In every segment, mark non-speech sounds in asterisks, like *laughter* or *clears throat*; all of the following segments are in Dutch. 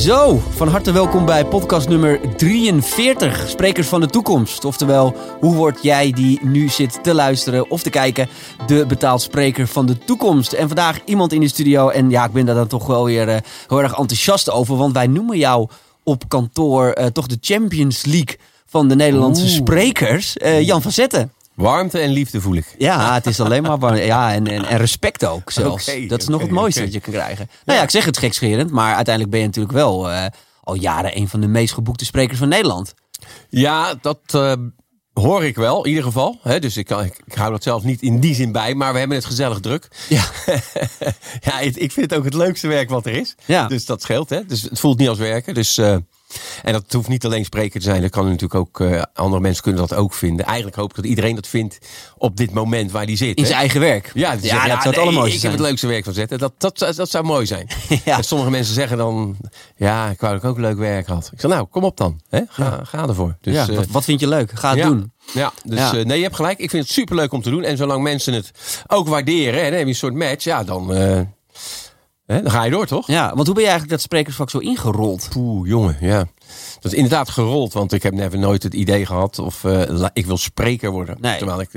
Zo, van harte welkom bij podcast nummer 43, Sprekers van de Toekomst. Oftewel, hoe word jij die nu zit te luisteren of te kijken, de betaald spreker van de toekomst? En vandaag iemand in de studio en ja, ik ben daar dan toch wel weer uh, heel erg enthousiast over, want wij noemen jou op kantoor uh, toch de Champions League van de Nederlandse Oeh. sprekers, uh, Jan van Zetten. Warmte en liefde voel ik. Ja, het is alleen maar warmte. Ja, en, en, en, respect ook zelfs. Okay, dat is nog het mooiste okay. dat je kan krijgen. Nou ja, ik zeg het gekscherend, maar uiteindelijk ben je natuurlijk wel uh, al jaren een van de meest geboekte sprekers van Nederland. Ja, dat uh, hoor ik wel, in ieder geval. He, dus ik, ik, ik, hou dat zelf niet in die zin bij, maar we hebben het gezellig druk. Ja, *laughs* ja ik, ik, vind het ook het leukste werk wat er is. Ja. Dus dat scheelt. Hè? Dus het voelt niet als werken. Dus uh, en dat hoeft niet alleen spreker te zijn. Dat kan natuurlijk ook, uh, andere mensen kunnen dat ook vinden. Eigenlijk hoop ik dat iedereen dat vindt op dit moment waar die zit. In zijn eigen werk. Ja, ja, ja dat zou het nee, Ik heb het leukste werk van zetten. Dat, dat, dat, zou mooi zijn. *laughs* ja. En sommige mensen zeggen dan, ja, ik wou dat ik ook leuk werk had. Ik zeg, nou, kom op dan. Hè? Ga, ga ervoor. Dus, ja, wat, wat, vind je leuk? Ga het doen. Ja, dus uh, nee, je hebt gelijk. Ik vind het superleuk om te doen. En zolang mensen het ook waarderen, en heb je een soort match, ja, dan... Uh, Dan ga je door, toch? Ja, want hoe ben je eigenlijk dat sprekersvak zo ingerold? Poeh, jongen, ja. Dat is inderdaad gerold, want ik heb never nooit het idee gehad of uh, ik wil spreker worden. Nee. Terwijl ik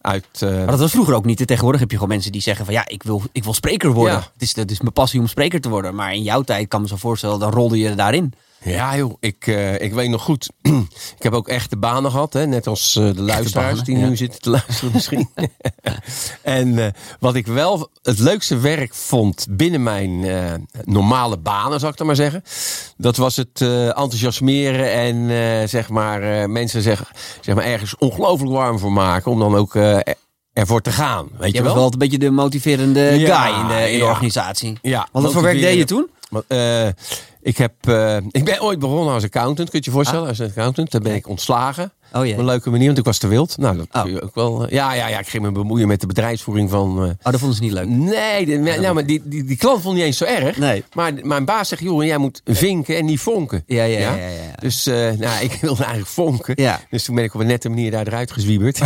uit. Uh... Maar dat was vroeger ook niet. Tegenwoordig heb je gewoon mensen die zeggen van ja, ik wil, ik wil spreker worden. Ja. Het, is, het is mijn passie om spreker te worden. Maar in jouw tijd kan me zo voorstellen, dan rolde je daarin. Ja joh, ik, uh, ik weet nog goed. *clears throat* ik heb ook echte banen gehad. Hè? Net als uh, de luisteraars die nu zitten te *laughs* luisteren misschien. *laughs* en uh, wat ik wel het leukste werk vond binnen mijn normale banen, zou ik dan maar zeggen. Dat was het enthousiasmeren en zeg maar mensen zeg, zeg maar ergens ongelooflijk warm voor maken. Om dan ook ervoor te gaan. Weet je, je wel? was wel een beetje de motiverende guy in de, in de organisatie. Ja, Want wat voor werk deed je toen? Ik, heb, uh, ik ben ooit begonnen als accountant, kun je je voorstellen, ah. als accountant. Daar ben ik ontslagen. Oh, Op een leuke manier, want ik was te wild. Nou, dat oh. kun je ook wel. Ja, ja, ja, ik ging me bemoeien met de bedrijfsvoering van. Uh, oh, dat vonden ze niet leuk. Nee, de, nou, maar die, die, die klant vond niet eens zo erg. Nee. Maar mijn baas zegt, joh, jij moet vinken en niet vonken. Ja, ja, ja. ja, ja, Dus nou, ik *laughs* wilde eigenlijk vonken. Ja. Dus toen ben ik op een nette manier daar eruit gezwieberd.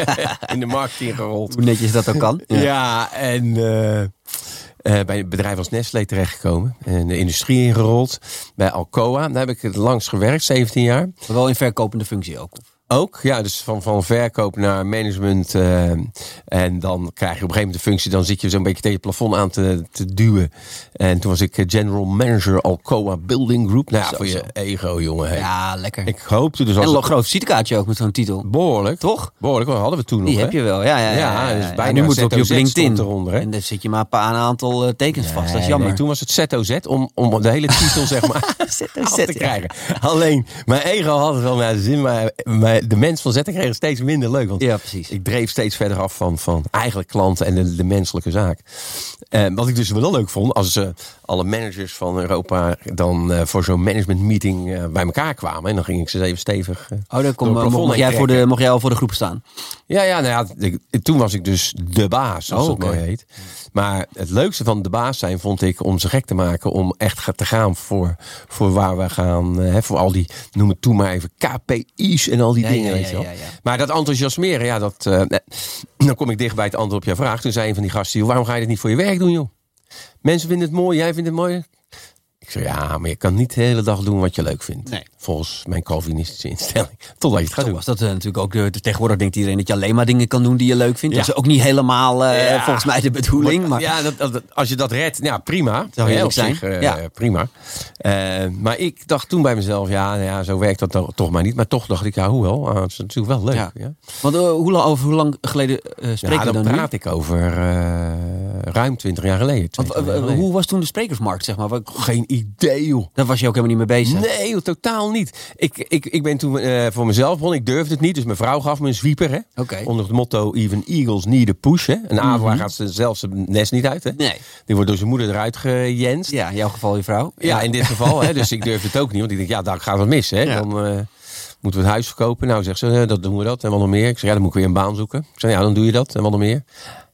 *laughs* In de marketing gerold. Hoe netjes dat ook kan. Ja, ja en. Uh, bij een bedrijf als Nestlé terechtgekomen. En de industrie ingerold. Bij Alcoa. Daar heb ik het langs gewerkt, 17 jaar. Maar wel in verkopende functie ook? Ook, ja, dus van, van verkoop naar management. Uh, en dan krijg je op een gegeven moment de functie, dan zit je zo'n beetje tegen het plafond aan te, te duwen. En toen was ik general manager Alcoa Building Group. Nou ja, voor je ego, jongen. Hey. Ja, lekker. Ik hoopte dus als... En een groot visitekaartje ook met zo'n titel. Behoorlijk. Toch? Behoorlijk, wat hadden we toen Die nog. heb je wel, ja. Ja, ja, ja, ja, dus bijna nu moet het op je LinkedIn. Eronder, hè? En dan zit je maar een paar een aantal uh, tekens vast. Dat is jammer. Nee, toen was het ZOZ om, om de hele titel zeg maar *laughs* ZOZ, te krijgen. Alleen, mijn ego had het wel naar de zin, maar, maar de mens van Z kreeg het steeds minder leuk. Want ja, precies. ik dreef steeds verder af van, van eigenlijk klanten en de, de menselijke zaak. Uh, wat ik dus wel leuk vond, als uh, alle managers van Europa dan uh, voor zo'n management meeting bij elkaar kwamen. En dan ging ik ze even stevig. oh, dan kom, mocht, jij voor de, mocht jij al voor de groep staan? Ja, ja, nou ja, toen was ik dus de baas, zoals oh, het mooi heet. Maar het leukste van de baas zijn vond ik om ze gek te maken. Om echt te gaan voor, voor waar we gaan. Hè, voor al die, noem het toe maar even, KPI's en al die dingen. weet je wel. Maar dat enthousiasmeren, ja, dat, uh, dan kom ik dicht bij het antwoord op jouw vraag. Toen zei een van die gasten, waarom ga je dit niet voor je werk doen, joh? Mensen vinden het mooi, jij vindt het mooi. Ik zei, ja, maar je kan niet de hele dag doen wat je leuk vindt. Nee. Volgens mijn Calvinistische instelling. *laughs* Totdat je het gaat doen. Was dat uh, natuurlijk ook de, tegenwoordig denkt iedereen dat je alleen maar dingen kan doen die je leuk vindt. Dat is ook niet helemaal uh, ja. volgens mij de bedoeling. Maar, Ja, dat, dat, als je dat redt, ja, prima. Zou heel zijn. Zich, uh, ja. Prima. maar ik dacht toen bij mezelf, ja, nou ja, zo werkt dat toch maar niet. Maar toch dacht ik, ja, hoewel, het is natuurlijk wel leuk. Ja. Want hoe, lang, over hoe lang geleden spreken ja, we dan praat ik over ruim twintig jaar geleden. Want, hoe was toen de sprekersmarkt, zeg maar? Geen idee joh. Daar was je ook helemaal niet mee bezig? Nee joh, totaal niet. Ik, ik, ik ben toen uh, voor mezelf begonnen. Ik durfde het niet. Dus mijn vrouw gaf me een zwieper. Hè? Okay. Onder het motto Even Eagles need a push. Hè? Een mm -hmm. gaat ze zelfs het nest niet uit. Hè? Nee. Die wordt door zijn moeder eruit gejenst. Ja, in jouw geval je vrouw. Ja, in dit geval. hè? Dus ik durfde het ook niet. Want ik denk, ja, daar gaat wat mis. Hè? Ja. Dan... Uh, moeten we het huis verkopen? Nou, zegt ze, dat doen we dat. En wat nog meer? Ik zeg, ja, dan moet ik weer een baan zoeken. Ik zeg, ja, dan doe je dat. En wat nog meer?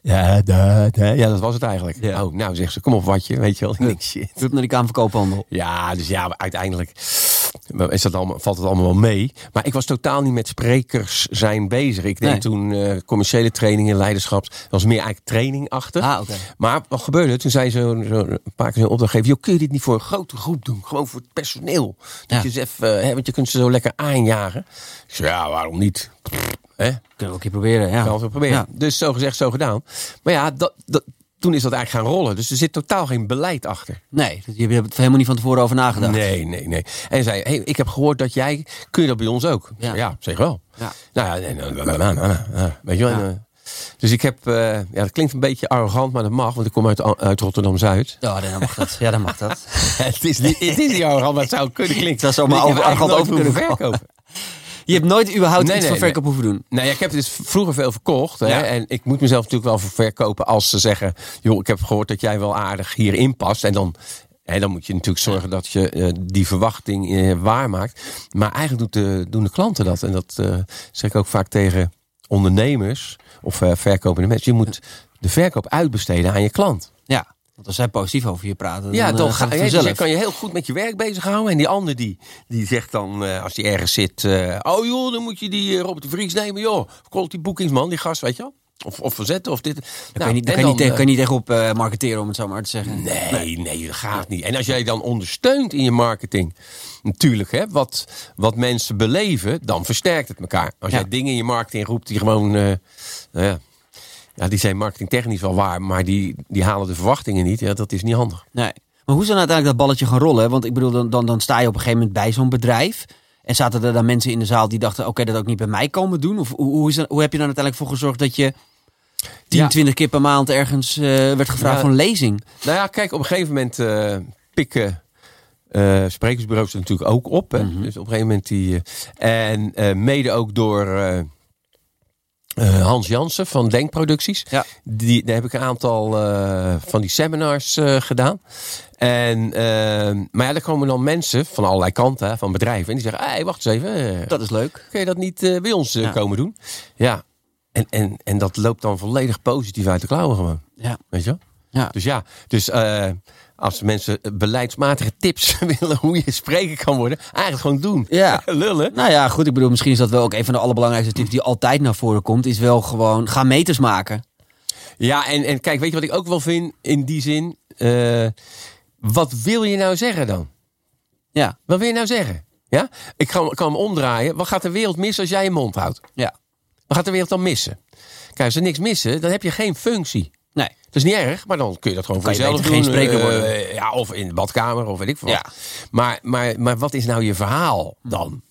Ja, dat, ja, dat was het eigenlijk. Ja. Oh, nou zegt ze, kom op watje, weet je wel. Ik denk, shit. Doe naar die kamerverkoophandel. Ja, dus ja, uiteindelijk is dat allemaal, valt het allemaal wel mee. Maar ik was totaal niet met sprekers zijn bezig. Ik deed Nee. toen eh, commerciële trainingen, leiderschaps. Dat was meer eigenlijk training achter. Ah. Maar wat gebeurde? Toen zei zo, zo een paar keer zo'n opdrachtgever... Joh, kun je dit niet voor een grote groep doen? Gewoon voor het personeel. Dat je eens even, hè, want je kunt ze zo lekker aanjagen. Ik zei, ja, waarom niet? Hè? Kunnen we ook een keer proberen, ja. Kan wel proberen. Ja. Dus zo gezegd, zo gedaan. Maar ja, dat, dat, toen is dat eigenlijk gaan rollen. Dus er zit totaal geen beleid achter. Nee, je hebt er helemaal niet van tevoren over nagedacht. Nee, nee, nee. En hij zei, hey, ik heb gehoord dat jij... Kun je dat bij ons ook? Ja. ja, zeg wel. Ja. Nou ja, nou, nou, nou, weet je wel. Eh, Dus ik heb... eh, ja, dat klinkt een beetje arrogant, maar dat mag. Want ik kom uit, uit Rotterdam-Zuid. Ja, dan mag dat. Ja, dan mag dat. *laughs* het, is niet, het is niet arrogant, maar het zou kunnen klinken. Het zou heb over- arrogant over kunnen verkopen. Je hebt nooit überhaupt Nee, iets nee, van verkoop hoeven doen. Nou ja, ik heb dus vroeger veel verkocht. Hè? Ja. En ik moet mezelf natuurlijk wel verkopen als ze zeggen... joh, ik heb gehoord dat jij wel aardig hierin past. En dan, hè, dan moet je natuurlijk zorgen dat je eh, die verwachting eh, waarmaakt. Maar eigenlijk doet de, doen de klanten dat. En dat eh, zeg ik ook vaak tegen ondernemers of verkopende mensen. Je moet de verkoop uitbesteden aan je klant. Want als zij positief over je praten, dan, Ja, eh, dan gaat ga, ja, vanzelf. dus je kan je heel goed met je werk bezighouden. En die ander die, die zegt dan, eh, als die ergens zit... eh, oh joh, dan moet je die eh, Robert de Vries nemen. Joh, quality boekingsman, die gast, weet je wel. Of, of verzetten, of dit. Daar Nou, kan je niet, daar en kan je niet, dan, kan je niet tegenop eh, marketeren, om het zo maar te zeggen. eh, Nee, nee, dat gaat niet. En als jij dan ondersteunt in je marketing... Natuurlijk, hè, wat, wat mensen beleven, dan versterkt het elkaar. Als Ja. jij dingen in je marketing roept die gewoon... eh, nou ja, ja, die zijn marketingtechnisch wel waar... maar die, die halen de verwachtingen niet. Ja, dat is niet handig. Nee. Maar hoe is dan uiteindelijk dat balletje gaan rollen? Want ik bedoel, dan, dan, dan sta je op een gegeven moment bij zo'n bedrijf. En zaten er dan mensen in de zaal die dachten, oké, dat ook niet bij mij komen doen? Of hoe, hoe, is dat, hoe heb je dan uiteindelijk voor gezorgd dat je 10, Ja. 20 keer per maand ergens eh, werd gevraagd Ja. voor lezing? Nou ja, kijk, op een gegeven moment eh, pikken eh, sprekersbureaus er natuurlijk ook op. Mhm. Dus op een gegeven moment die. en mede ook door eh, Hans Jansen van Denkproducties. Ja. Die, daar heb ik een aantal eh, van die seminars eh, gedaan. En, eh, maar ja, daar komen dan mensen van allerlei kanten, hè, van bedrijven. En die zeggen: hey, wacht eens even. Dat is leuk. kun je dat niet bij ons Ja. komen doen? Ja. En, en, en dat loopt dan volledig positief uit de klauwen gewoon. Ja. Weet je wel? Ja. Dus ja, dus eh, als mensen beleidsmatige tips *laughs* willen hoe je spreker kan worden, eigenlijk gewoon doen. Ja. *laughs* Lullen. Nou ja, goed. Ik bedoel, misschien is dat wel ook een van de allerbelangrijkste tips die altijd naar voren komt. Is wel gewoon, ga meters maken. Ja, en, en kijk, weet je wat ik ook wel vind in die zin? Eh, wat wil je nou zeggen dan? Ja. Wat wil je nou zeggen? Ja? Ik kan, kan hem omdraaien. Wat gaat de wereld missen als jij je mond houdt? Ja. Wat gaat de wereld dan missen? Kijk, als ze niks missen, dan heb je geen functie. Dat is niet erg, maar dan kun je dat gewoon voor jezelf doen. geen spreker eh, worden. ja, of in de badkamer, of weet ik veel. wat. Ja. Maar, maar, maar wat is nou je verhaal dan?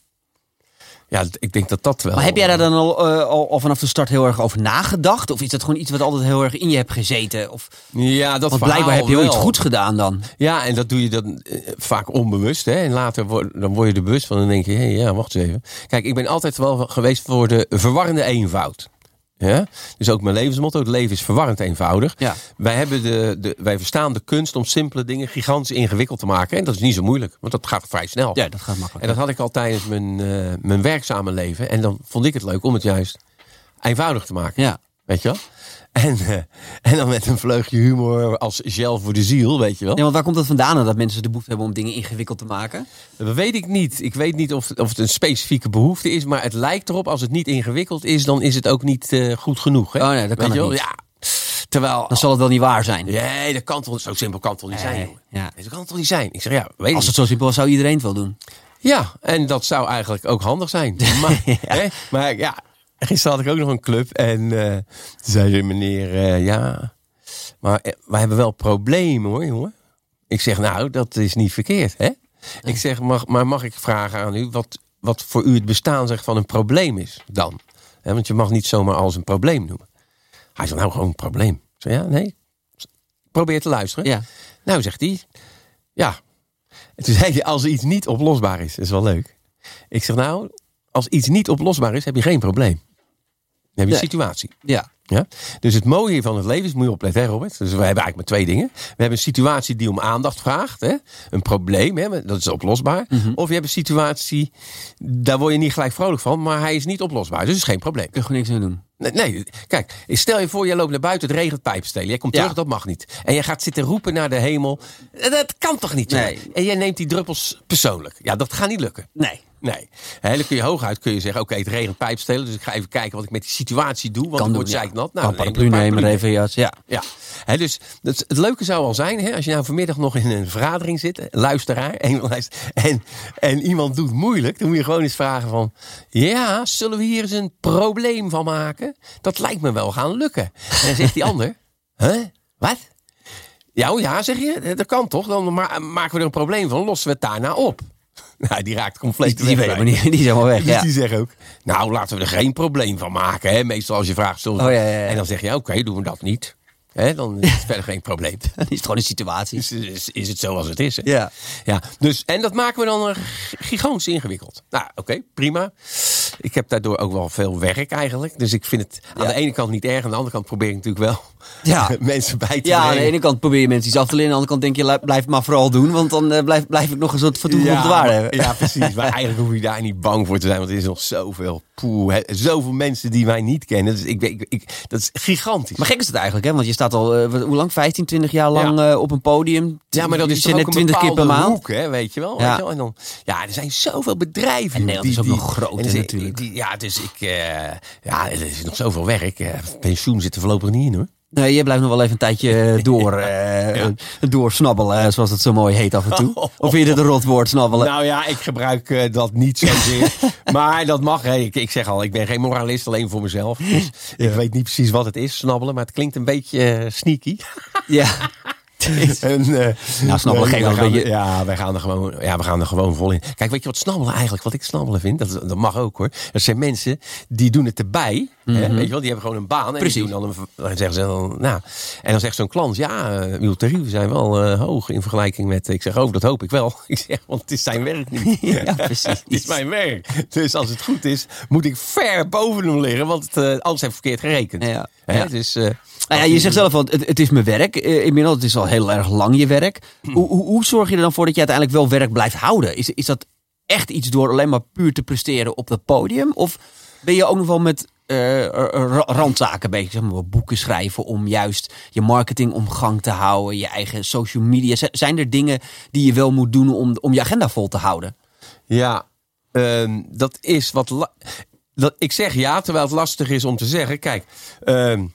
Ja, ik denk dat dat wel... Maar heb jij daar dan al, eh, al, al vanaf de start heel erg over nagedacht? Of is dat gewoon iets wat altijd heel erg in je hebt gezeten? Of, Ja, dat want blijkbaar heb je wel iets goeds gedaan dan. Ja, en dat doe je dan eh, vaak onbewust. Hè? En later word, dan word je er bewust van. En dan denk je, hé, ja, wacht eens even. Kijk, ik ben altijd wel geweest voor de verwarrende eenvoud. Ja? Dus ook mijn levensmotto, het leven is verwarrend eenvoudig. Ja. Wij, hebben de, de, wij verstaan de kunst om simpele dingen gigantisch ingewikkeld te maken. En dat is niet zo moeilijk, want dat gaat vrij snel. Ja, dat gaat makkelijk. En dat had ik al tijdens mijn, eh, mijn werkzame leven. En dan vond ik het leuk om het juist eenvoudig te maken. Ja. Weet je wel? *laughs* En, eh, en dan met een vleugje humor als gel voor de ziel, weet je wel? ja, want waar komt dat vandaan dan, dat mensen de behoefte hebben om dingen ingewikkeld te maken? Dat weet ik niet. Ik weet niet of, of het een specifieke behoefte is. Maar het lijkt erop, als het niet ingewikkeld is, dan is het ook niet eh, goed genoeg. Hè? Oh nee, dat kan je niet. Ja. Terwijl... Dan zal het wel niet waar zijn. Nee, dat kan toch, zo simpel kan het toch niet zijn, jongen? ja. Nee, Dat kan het toch niet zijn? Ik zeg, ja, weet Als het zo simpel was, zou iedereen het wel doen. Ja, en dat zou eigenlijk ook handig zijn. *laughs* Maar ja, hè, maar, ja *laughs* gisteren had ik ook nog een club. En eh toen zei de meneer, eh, ja, maar eh, wij hebben wel problemen hoor, jongen. Ik zeg, nou, dat is niet verkeerd, hè? Ik zeg, mag, maar mag ik vragen aan u wat, wat voor u het bestaan zegt van een probleem is dan? Want je mag niet zomaar als een probleem noemen. Hij zegt, nou, gewoon een probleem. Ik zeg, ja, nee. Probeer te luisteren. Ja. Nou, zegt hij, ja. En toen zei hij, als iets niet oplosbaar is, dat is wel leuk. Ik zeg, nou, als iets niet oplosbaar is, heb je geen probleem. Dan heb je een situatie. Ja. Ja? Dus het mooie van het leven is, moet je opletten, hè, Robert. Dus we hebben eigenlijk maar twee dingen. We hebben een situatie die om aandacht vraagt. Hè? Een probleem, hè? dat is oplosbaar. Of je hebt een situatie, daar word je niet gelijk vrolijk van, maar hij is niet oplosbaar. Dus het is geen probleem. Kun je gewoon niks aan doen. Nee, nee, kijk, stel je voor, je loopt naar buiten, het regent pijpstelen. Jij komt Ja. terug, dat mag niet. En je gaat zitten roepen naar de hemel. Dat kan toch niet? Nee. En jij neemt die druppels persoonlijk. Ja, dat gaat niet lukken. Nee. Nee. Hè, dan kun je hooguit kun je zeggen, oké, het regent pijpstelen. Dus ik ga even kijken wat ik met die situatie doe. Want Kan doen, wordt ja. dan neem ik paraplu nemen. Ja. Ja, dus het, het leuke zou al zijn, hè, als je nou vanmiddag nog in een vergadering zit, luisteraar, en, en iemand doet moeilijk, dan moet je gewoon eens vragen van, ja, zullen we hier eens een probleem van maken? Dat lijkt me wel gaan lukken. En dan zegt die ander, *laughs* hè, wat? Ja, oh ja, zeg je, dat kan toch? Dan ma- maken we er een probleem van, lossen we het daarna op. *laughs* Nou, die raakt compleet Die, die, weg weet die is helemaal weg. Dus Ja. die zeggen ook, nou laten we er geen probleem van maken. Hè? Meestal als je vraagt, zullen we- Oh, ja, ja, ja. en dan zeg je, oké, doen we dat niet. Dan is het *laughs* verder geen probleem. *laughs* Dat is gewoon een situatie. Dus is, is het zoals het is. Hè? Ja. Ja, dus, en dat maken we dan eh, gigantisch ingewikkeld. Nou, oké, prima. Ik heb daardoor ook wel veel werk eigenlijk. Dus ik vind het aan Ja. de ene kant niet erg. Aan de andere kant probeer ik natuurlijk wel Ja. *laughs* mensen bij te Ja, aan brengen. de ene kant probeer je mensen iets af te leren. Aan de andere kant denk je, li- blijf het maar vooral doen. Want dan eh, blijf, blijf ik nog een soort vertoeven op de waarde hebben. ja, precies. Maar eigenlijk hoef je daar niet bang voor te zijn. Want er is nog zoveel, poeh, zoveel mensen die mij niet kennen. Dus ik, ik, ik, dat is gigantisch. Maar gek is het eigenlijk, hè? Want je staat al, wat- hoe lang? 15, 20 jaar lang Ja. eh, op een podium. Ja, maar dat is toch net ook een 20 keer per maand. hoek, hè, weet je wel. Ja. Weet je wel? En dan, ja, er zijn zoveel bedrijven. En Nederland is ook nog groot, en natuurlijk. die- ja, dus ik, eh, ja, er is nog zoveel werk. Pensioen zit er voorlopig niet in, hoor. Nee, je blijft nog wel even een tijdje *laughs* door, eh doorsnabbelen, eh, zoals het zo mooi heet af en toe. Of vind je het een rotwoord, snabbelen? Nou ja, ik gebruik eh, dat niet zozeer. *laughs* maar dat mag. Hè. Ik, ik zeg al, ik ben geen moralist, alleen voor mezelf. Dus ik weet niet precies wat het is, snabbelen. Maar het klinkt een beetje eh, sneaky. Ja. *laughs* *laughs* En, eh, Nou, snabbelen geeft een beetje- er- Ja, wij gaan, er gewoon, ja, we gaan er gewoon vol in. Kijk, weet je wat snabbelen eigenlijk, wat ik snabbelen vind? Dat, dat mag ook hoor. Dat zijn mensen die doen het erbij. hè, weet je wel, die hebben gewoon een baan. En Mhm. Precies. die doen dan, een, dan zeggen ze dan, nou. En dan zegt zo'n klant, ja, uh, uw tarieven zijn wel eh, hoog in vergelijking met. Ik zeg, oh, dat hoop ik wel. *laughs* Ik zeg, want het is zijn werk niet. *laughs* Ja, precies. het is mijn werk. Dus als het goed is, moet ik ver boven hem liggen, want het, eh, anders heb ik verkeerd gerekend. Ja. Hè, Ja. Dus, Nou ja, je zegt zelf al, het, het is mijn werk. Inmiddels het is al heel erg lang je werk. Hoe, hoe, hoe zorg je er dan voor dat je uiteindelijk wel werk blijft houden? Is, is dat echt iets door alleen maar puur te presteren op het podium? Of ben je ook nog wel met eh, ra- randzaken bezig? Zeg maar, boeken schrijven om juist je marketing om gang te houden. Je eigen social media. Zijn er dingen die je wel moet doen om, om je agenda vol te houden? Ja, ehm, dat is wat. Dat, ik zeg ja, terwijl het lastig is om te zeggen. Kijk, ehm,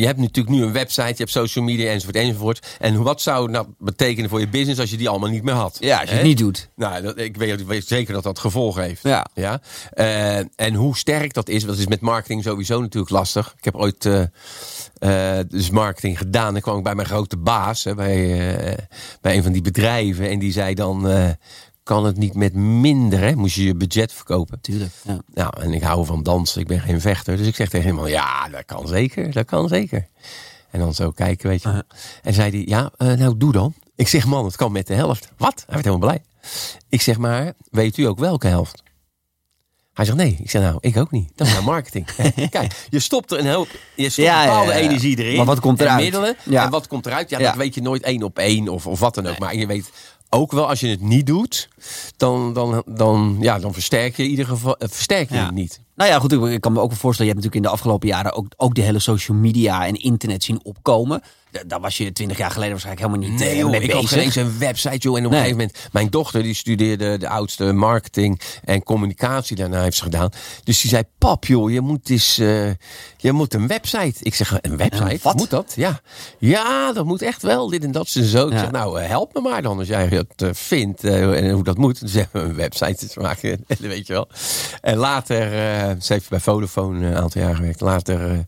je hebt natuurlijk nu een website, je hebt social media enzovoort enzovoort. En wat zou het nou betekenen voor je business als je die allemaal niet meer had? Ja, als je Hè? het niet doet. Nou, dat, ik, weet, ik weet zeker dat dat gevolgen heeft. Ja. Ja? Eh, en hoe sterk dat is, dat is met marketing sowieso natuurlijk lastig. Ik heb ooit eh, dus marketing gedaan. Dan kwam ik bij mijn grote baas, hè, bij, bij een van die bedrijven. En die zei dan, kan het niet met minder, hè? moest je je budget verkopen. Tuurlijk. Ja. Nou, en ik hou van dansen, ik ben geen vechter. Dus ik zeg tegen hem, ja, dat kan zeker, dat kan zeker. En dan zo kijken, weet je. En zei hij, ja, eh, nou doe dan. Ik zeg, man, het kan met de helft. Wat? Hij werd helemaal blij. Ik zeg, maar weet u ook welke helft? Hij zegt, nee. Ik zeg, nou, ik ook niet. Dat is nou marketing. *laughs* Kijk, je stopt er een hoop, je stopt Ja, bepaalde ja, ja. energie erin. Maar wat komt en eruit? middelen. Ja. En wat komt eruit? Ja, Ja. dat weet je nooit één op één of, of wat dan ook. Maar je weet ook wel, als je het niet doet, dan, dan, dan, ja, dan versterk je in ieder geval eh, versterk je Ja. het niet. Nou ja, goed, ik- ik kan me ook wel voorstellen, je hebt natuurlijk in de afgelopen jaren ook, ook de hele social media en internet zien opkomen. Da- Daar was je twintig jaar geleden waarschijnlijk helemaal niet Nee, eh, joh, mee ik had bezig. geen eens een website, joh. En op Nee. een gegeven moment, mijn dochter, die studeerde de oudste marketing en communicatie. Daarna heeft ze gedaan. Dus die zei, pap, joh, je moet eens, eh, je moet een website. Ik zeg, een website? Wat? Moet dat? Ja. Ja, dat moet echt wel. Dit en dat en zo. Ik Ja. zeg, nou, eh, help me maar dan als jij het eh, vindt eh, en hoe dat moet. Dan zeggen we een website te maken, *laughs* weet je wel. En later, eh, ze heeft bij Vodafone een aantal jaar gewerkt. Later eh,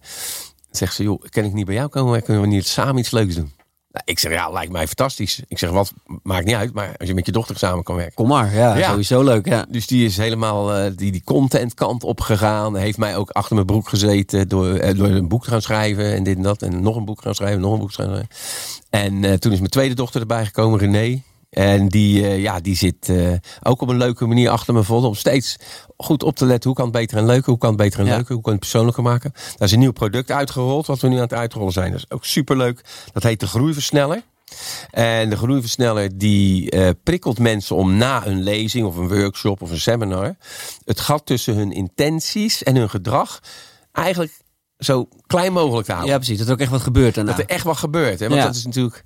zegt ze, joh, kan ik niet bij jou komen? Kunnen we niet samen iets leuks doen? Nou, ik zeg, ja, lijkt mij fantastisch. Ik zeg, wat maakt niet uit, maar als je met je dochter samen kan werken. Kom maar, ja, Ja. sowieso leuk. Ja. Dus die is helemaal eh, die, die content kant op gegaan. Heeft mij ook achter mijn broek gezeten door, eh, door een boek te gaan schrijven en dit en dat. En nog een boek gaan schrijven, nog een boek gaan schrijven. En eh, toen is mijn tweede dochter erbij gekomen, René. En die, eh, ja, die zit eh, ook op een leuke manier achter me vol. Om steeds goed op te letten. Hoe kan het beter en leuker? Hoe kan het beter en Ja. leuker? Hoe kan het persoonlijker maken? Daar is een nieuw product uitgerold. Wat we nu aan het uitrollen zijn. Dat is ook superleuk. Dat heet de Groeiversneller. En de groeiversneller die eh, prikkelt mensen om na een lezing of een workshop of een seminar het gat tussen hun intenties en hun gedrag eigenlijk zo klein mogelijk te houden. Ja, precies. Dat er ook echt wat gebeurt daarna. Dat er echt wat gebeurt. Hè? Want Ja. dat is natuurlijk...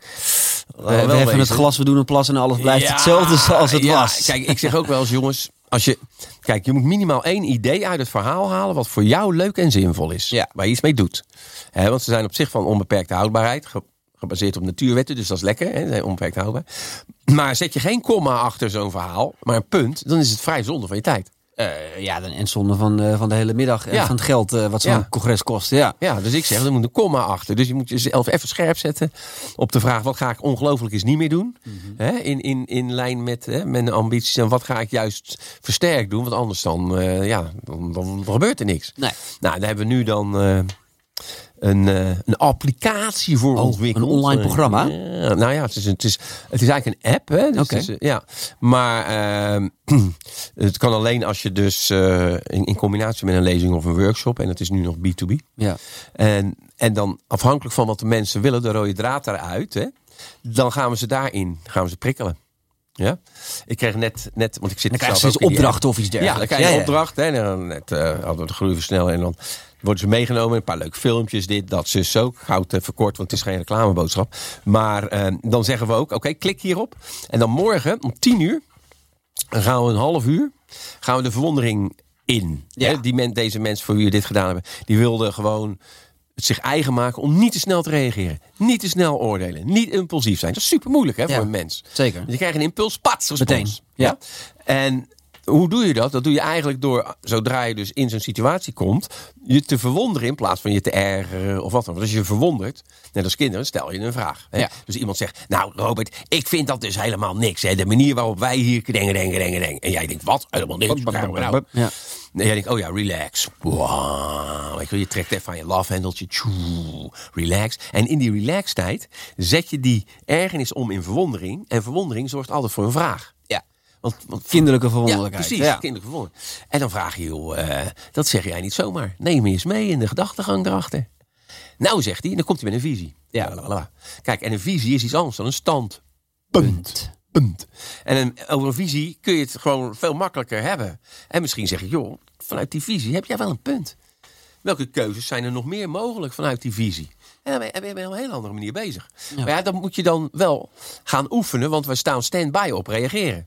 we we heffen het glas, we doen een plas en alles blijft Ja, hetzelfde zoals het ja. was. Kijk, ik zeg ook wel eens, jongens, als je, kijk, je moet minimaal één idee uit het verhaal halen wat voor jou leuk en zinvol is. Ja. Waar je iets mee doet. Want ze zijn op zich van onbeperkte houdbaarheid, ge- gebaseerd op natuurwetten, dus dat is lekker, hè, zijn onbeperkt houdbaar. Maar zet je geen komma achter zo'n verhaal, maar een punt, dan is het vrij zonde van je tijd. Eh, ja, dan, en zonde van, eh, van de hele middag en Ja. van het geld eh, wat zo'n Ja. congres kost. Ja. Ja, dus ik zeg, er moet een komma achter. Dus je moet jezelf even scherp zetten op de vraag... wat ga ik ongelooflijk eens niet meer doen? hè, in, in, in lijn met hè, mijn ambities. En wat ga ik juist versterkt doen? Want anders dan, ja, dan, dan gebeurt er niks. Nee. Nou, daar hebben we nu dan een, eh, een applicatie voor Oh, ontwikkeld. een online programma? ja, nou ja, het is, een- het, is, het is eigenlijk een app. Hè? Dus het is, eh, ja. Maar ehm, *clears throat* het kan alleen als je dus eh, in, in combinatie met een lezing of een workshop. En dat is nu nog B2B. Ja. En, en dan afhankelijk van wat de mensen willen, de rode draad eruit. Hè, dan gaan we ze daarin gaan we ze prikkelen. Ja? Ik kreeg net, net want ik zit Dan in die opdrachten of iets ja, dergelijks. dan krijg je opdracht. Hè, en dan net, eh, hadden we de groei versnellen. En dan worden ze meegenomen. Een paar leuke filmpjes. Dit, dat, zus ook. Ik hou het even kort, want het is geen reclameboodschap. Maar eh, dan zeggen we ook, oké, klik hierop. En dan morgen om 10 uur dan gaan we een half uur gaan we de verwondering in. Ja. Hè, die men, deze mensen voor wie we dit gedaan hebben, die wilden gewoon het zich eigen maken om niet te snel te reageren. Niet te snel oordelen. Niet impulsief zijn. Dat is super moeilijk hè, Ja. voor een mens. Zeker. Je krijgt een impuls, pats, respons. Meteen, ja. En hoe doe je dat? Dat doe je eigenlijk door, zodra je dus in zo'n situatie komt, je te verwonderen in plaats van je te ergeren of wat dan. Want als je je verwondert, net als kinderen, stel je een vraag. Hè? Ja. Dus iemand zegt, nou Robert, ik vind dat dus helemaal niks. Hè? De manier waarop wij hier denken, denken, denken, denken. En jij denkt, wat? Helemaal niks. Nou, Ja. Nee, jij denkt, oh ja, relax. Wow. Je, trekt even aan je love handeltje. Tjoe, relax. En in die relax tijd zet je die ergernis om in verwondering. En verwondering zorgt altijd voor een vraag. Ja. Want, want Kinderlijke ja, verwonderlijkheid. precies. Ja. Kinderlijke verwondering. En dan vraag je, joh, eh, dat zeg jij niet zomaar. Neem eens mee in de gedachtegang erachter. Nou, zegt hij, en dan komt hij met een visie. Ja. Kijk, en een visie is iets anders dan een stand. Punt. Punt. En een, over een visie kun je het gewoon veel makkelijker hebben. En misschien zeg je, joh, vanuit die visie heb jij wel een punt. Welke keuzes zijn er nog meer mogelijk vanuit die visie? En dan ben je, op een hele andere manier bezig. Maar ja, dan moet je dan wel gaan oefenen, want we staan stand-by op reageren.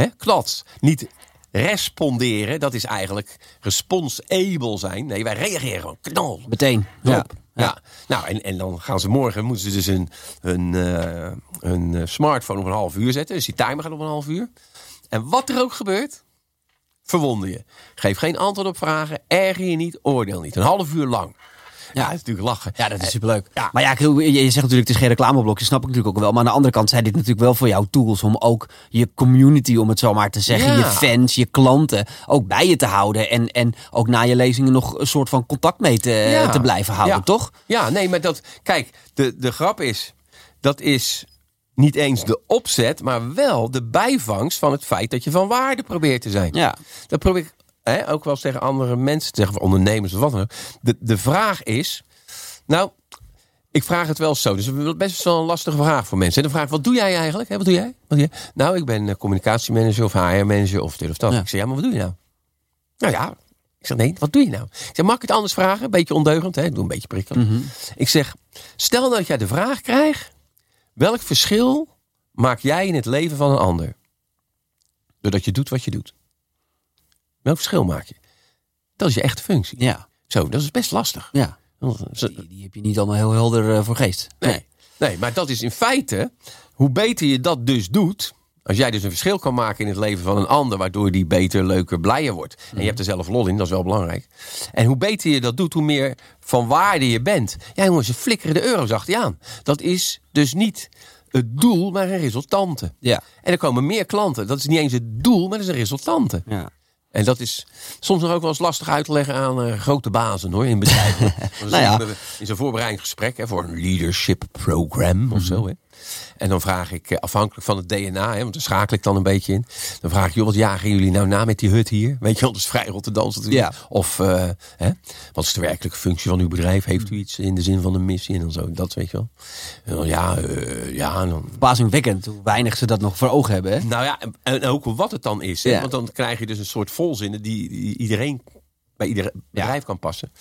Hè? Klats. Niet responderen, dat is eigenlijk responsable zijn. Nee, wij reageren gewoon. Knal. Meteen. Ja. Ja. Nou, en, en dan gaan ze morgen, moeten ze dus een, een, eh, een eh, smartphone op een half uur zetten. Dus die timer gaat op een half uur. En wat er ook gebeurt, verwonder je. Geef geen antwoord op vragen, erger je niet, oordeel niet. Een half uur lang. Ja, dat is natuurlijk lachen. Ja, dat is superleuk. Ja. Maar ja, je zegt natuurlijk, het is geen reclameblokje, snap ik natuurlijk ook wel. Maar aan de andere kant zijn dit natuurlijk wel voor jou tools om ook je community, om het zo maar te zeggen, Ja. je fans, je klanten, ook bij je te houden. En, en ook na je lezingen nog een soort van contact mee te, Ja. te blijven houden, toch? Ja, nee, maar dat. Kijk, de, de grap is. Dat is niet eens de opzet, maar wel de bijvangst van het feit dat je van waarde probeert te zijn. Ja. Dat probeer ik hè, ook wel eens tegen andere mensen te zeggen, of ondernemers of wat dan ook. De, de vraag is. Nou, ik vraag het wel zo. Dus best wel een lastige vraag voor mensen. En dan vraag wat doe jij eigenlijk? Hè, wat doe jij? Wat doe jij? Nou, ik ben eh, communicatiemanager of HR-manager of dit of dat. Ja. Ik zeg, ja, maar wat doe je nou? Nou ja, ik zeg, nee, wat doe je nou? Ik zeg, mag ik het anders vragen? Een beetje ondeugend, hè? Ik doe een beetje prikkelen. Ik zeg, stel dat jij de vraag krijgt... welk verschil maak jij in het leven van een ander? Doordat je doet wat je doet. Welk verschil maak je? Dat is je echte functie. Ja. Zo, dat is best lastig. ja. Die, die heb je niet allemaal heel helder eh, voor geest. Nee. nee, maar dat is in feite, hoe beter je dat dus doet. Als jij dus een verschil kan maken in het leven van een ander, waardoor die beter, leuker, blijer wordt. En je hebt er zelf lol in, dat is wel belangrijk. En hoe beter je dat doet, hoe meer van waarde je bent. Ja, jongens, ze flikkeren de euro's achter je aan. Dat is dus niet het doel, maar een resultante. Ja. En er komen meer klanten. Dat is niet eens het doel, maar dat is een resultante. Ja. En dat is soms nog ook wel eens lastig uit te leggen aan eh, grote bazen hoor, in bedrijven. *laughs* Nou ja. In zo'n voorbereidingsgesprek hè, voor een leadership program of zo. Hè. En dan vraag ik, eh, afhankelijk van het DNA, hè, want daar schakel ik dan een beetje in. Dan vraag ik, joh, wat jagen jullie nou na met die hut hier? Weet je dat is vrij Rotterdams natuurlijk. Ja. Of, eh, hè, wat is de werkelijke functie van uw bedrijf? Heeft u iets in de zin van een missie en dan zo? Dat weet je wel. En dan, ja, eh, ja, dan, Verbazingwekkend hoe weinig ze dat nog voor ogen hebben. Hè? nou ja, en, ook wat het dan is. Hè? Ja. Want dan krijg je dus een soort volzinnen die, die iedereen bij ieder bedrijf kan passen.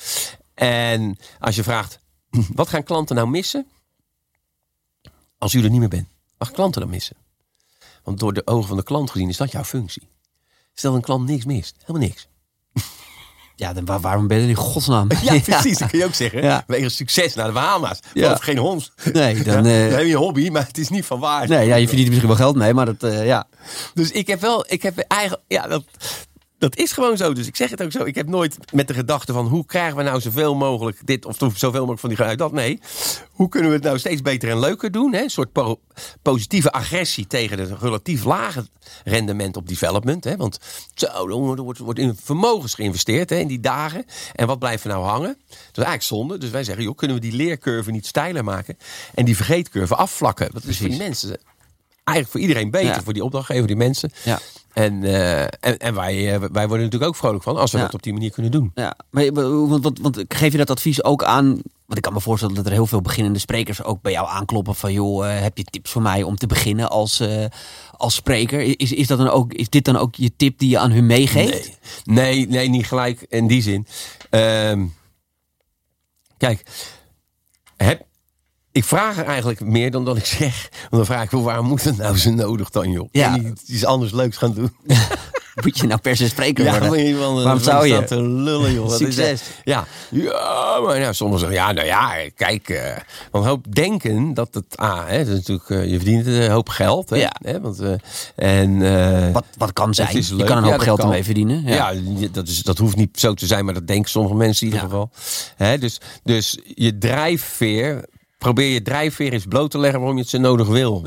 En als je vraagt, *clears throat* wat gaan klanten nou missen als u er niet meer bent? Gaan klanten dan missen? Want door de ogen van de klant gezien is dat jouw functie. Stel een klant niks mist, helemaal niks. Ja, dan waarom ben je er in godsnaam? *laughs* *laughs* Ja, precies. Dat kun je ook zeggen. Ja. Wegen succes naar de Bahama's. Ja. Of geen hond. Nee, *laughs* dan, ja, uh... heb je een hobby, maar het is niet van waarde. Nee, ja, je verdient misschien wel geld mee, maar dat, uh, ja. Dus ik heb wel, ik heb eigenlijk, ja, dat, dat is gewoon zo. Dus ik zeg het ook zo. Ik heb nooit met de gedachte van hoe krijgen we nou zoveel mogelijk dit of zoveel mogelijk van die geluid dat. Nee. Hoe kunnen we het nou steeds beter en leuker doen? Hè? Een soort positieve agressie tegen het relatief lage rendement op development. Hè? Want zo, er wordt, wordt in vermogens geïnvesteerd hè, in die dagen. En wat blijft er nou hangen? Dat is eigenlijk zonde. Dus wij zeggen, joh, kunnen we die leercurve niet steiler maken? En die vergeetcurve afvlakken? Dat is voor die mensen eigenlijk voor iedereen beter. Voor die opdrachtgever, die mensen. Ja. En, uh, en, en, wij, uh, wij worden natuurlijk ook vrolijk van als we dat op die manier kunnen doen. Ja, maar want, want, want, geef je dat advies ook aan? Want ik kan me voorstellen dat er heel veel beginnende sprekers ook bij jou aankloppen van joh, uh, heb je tips voor mij om te beginnen als, als spreker? Is, is, dat dan ook, is dit dan ook je tip die je aan hun meegeeft? Nee, nee, nee niet gelijk in die zin. Ehm, kijk, heb, ik vraag er eigenlijk meer dan dat ik zeg. Want dan vraag ik wel, waarom moet het nou zo nodig dan, joh? Ja. iets anders leuks gaan doen. *laughs* Moet je nou per se spreker worden? Ja, Waarom zou je? te lullen, joh. Succes. ja. ja, maar ja, sommigen zeggen, ja, nou ja, kijk. Uh, want hoop denken dat het, ah, hè, dat is natuurlijk, uh, je verdient een hoop geld. Hè, ja. Hè, want, uh, en, wat, wat kan zijn? Je kan een hoop geld ermee verdienen. Ja, ja dat, is, dat hoeft niet zo te zijn, maar dat denken sommige mensen in ieder geval. Hè, dus, dus je drijfveer probeer je drijfveer eens bloot te leggen waarom je het zo nodig wil,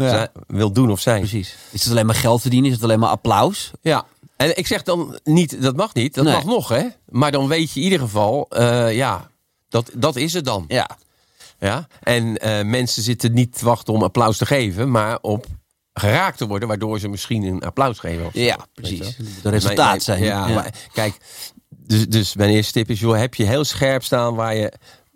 wil doen of zijn. Precies. Is het alleen maar geld verdienen? Is het alleen maar applaus? Ja. En ik zeg dan niet, dat mag niet, dat mag nog hè. Maar dan weet je in ieder geval, uh, ja, dat, dat is het dan. Ja. Ja. En uh, mensen zitten niet te wachten om applaus te geven, maar op geraakt te worden, waardoor ze misschien een applaus geven. Of ja, precies. De resultaat zijn. Ja, ja. Maar, kijk, dus, dus mijn eerste tip is, joh, heb je heel scherp staan waar je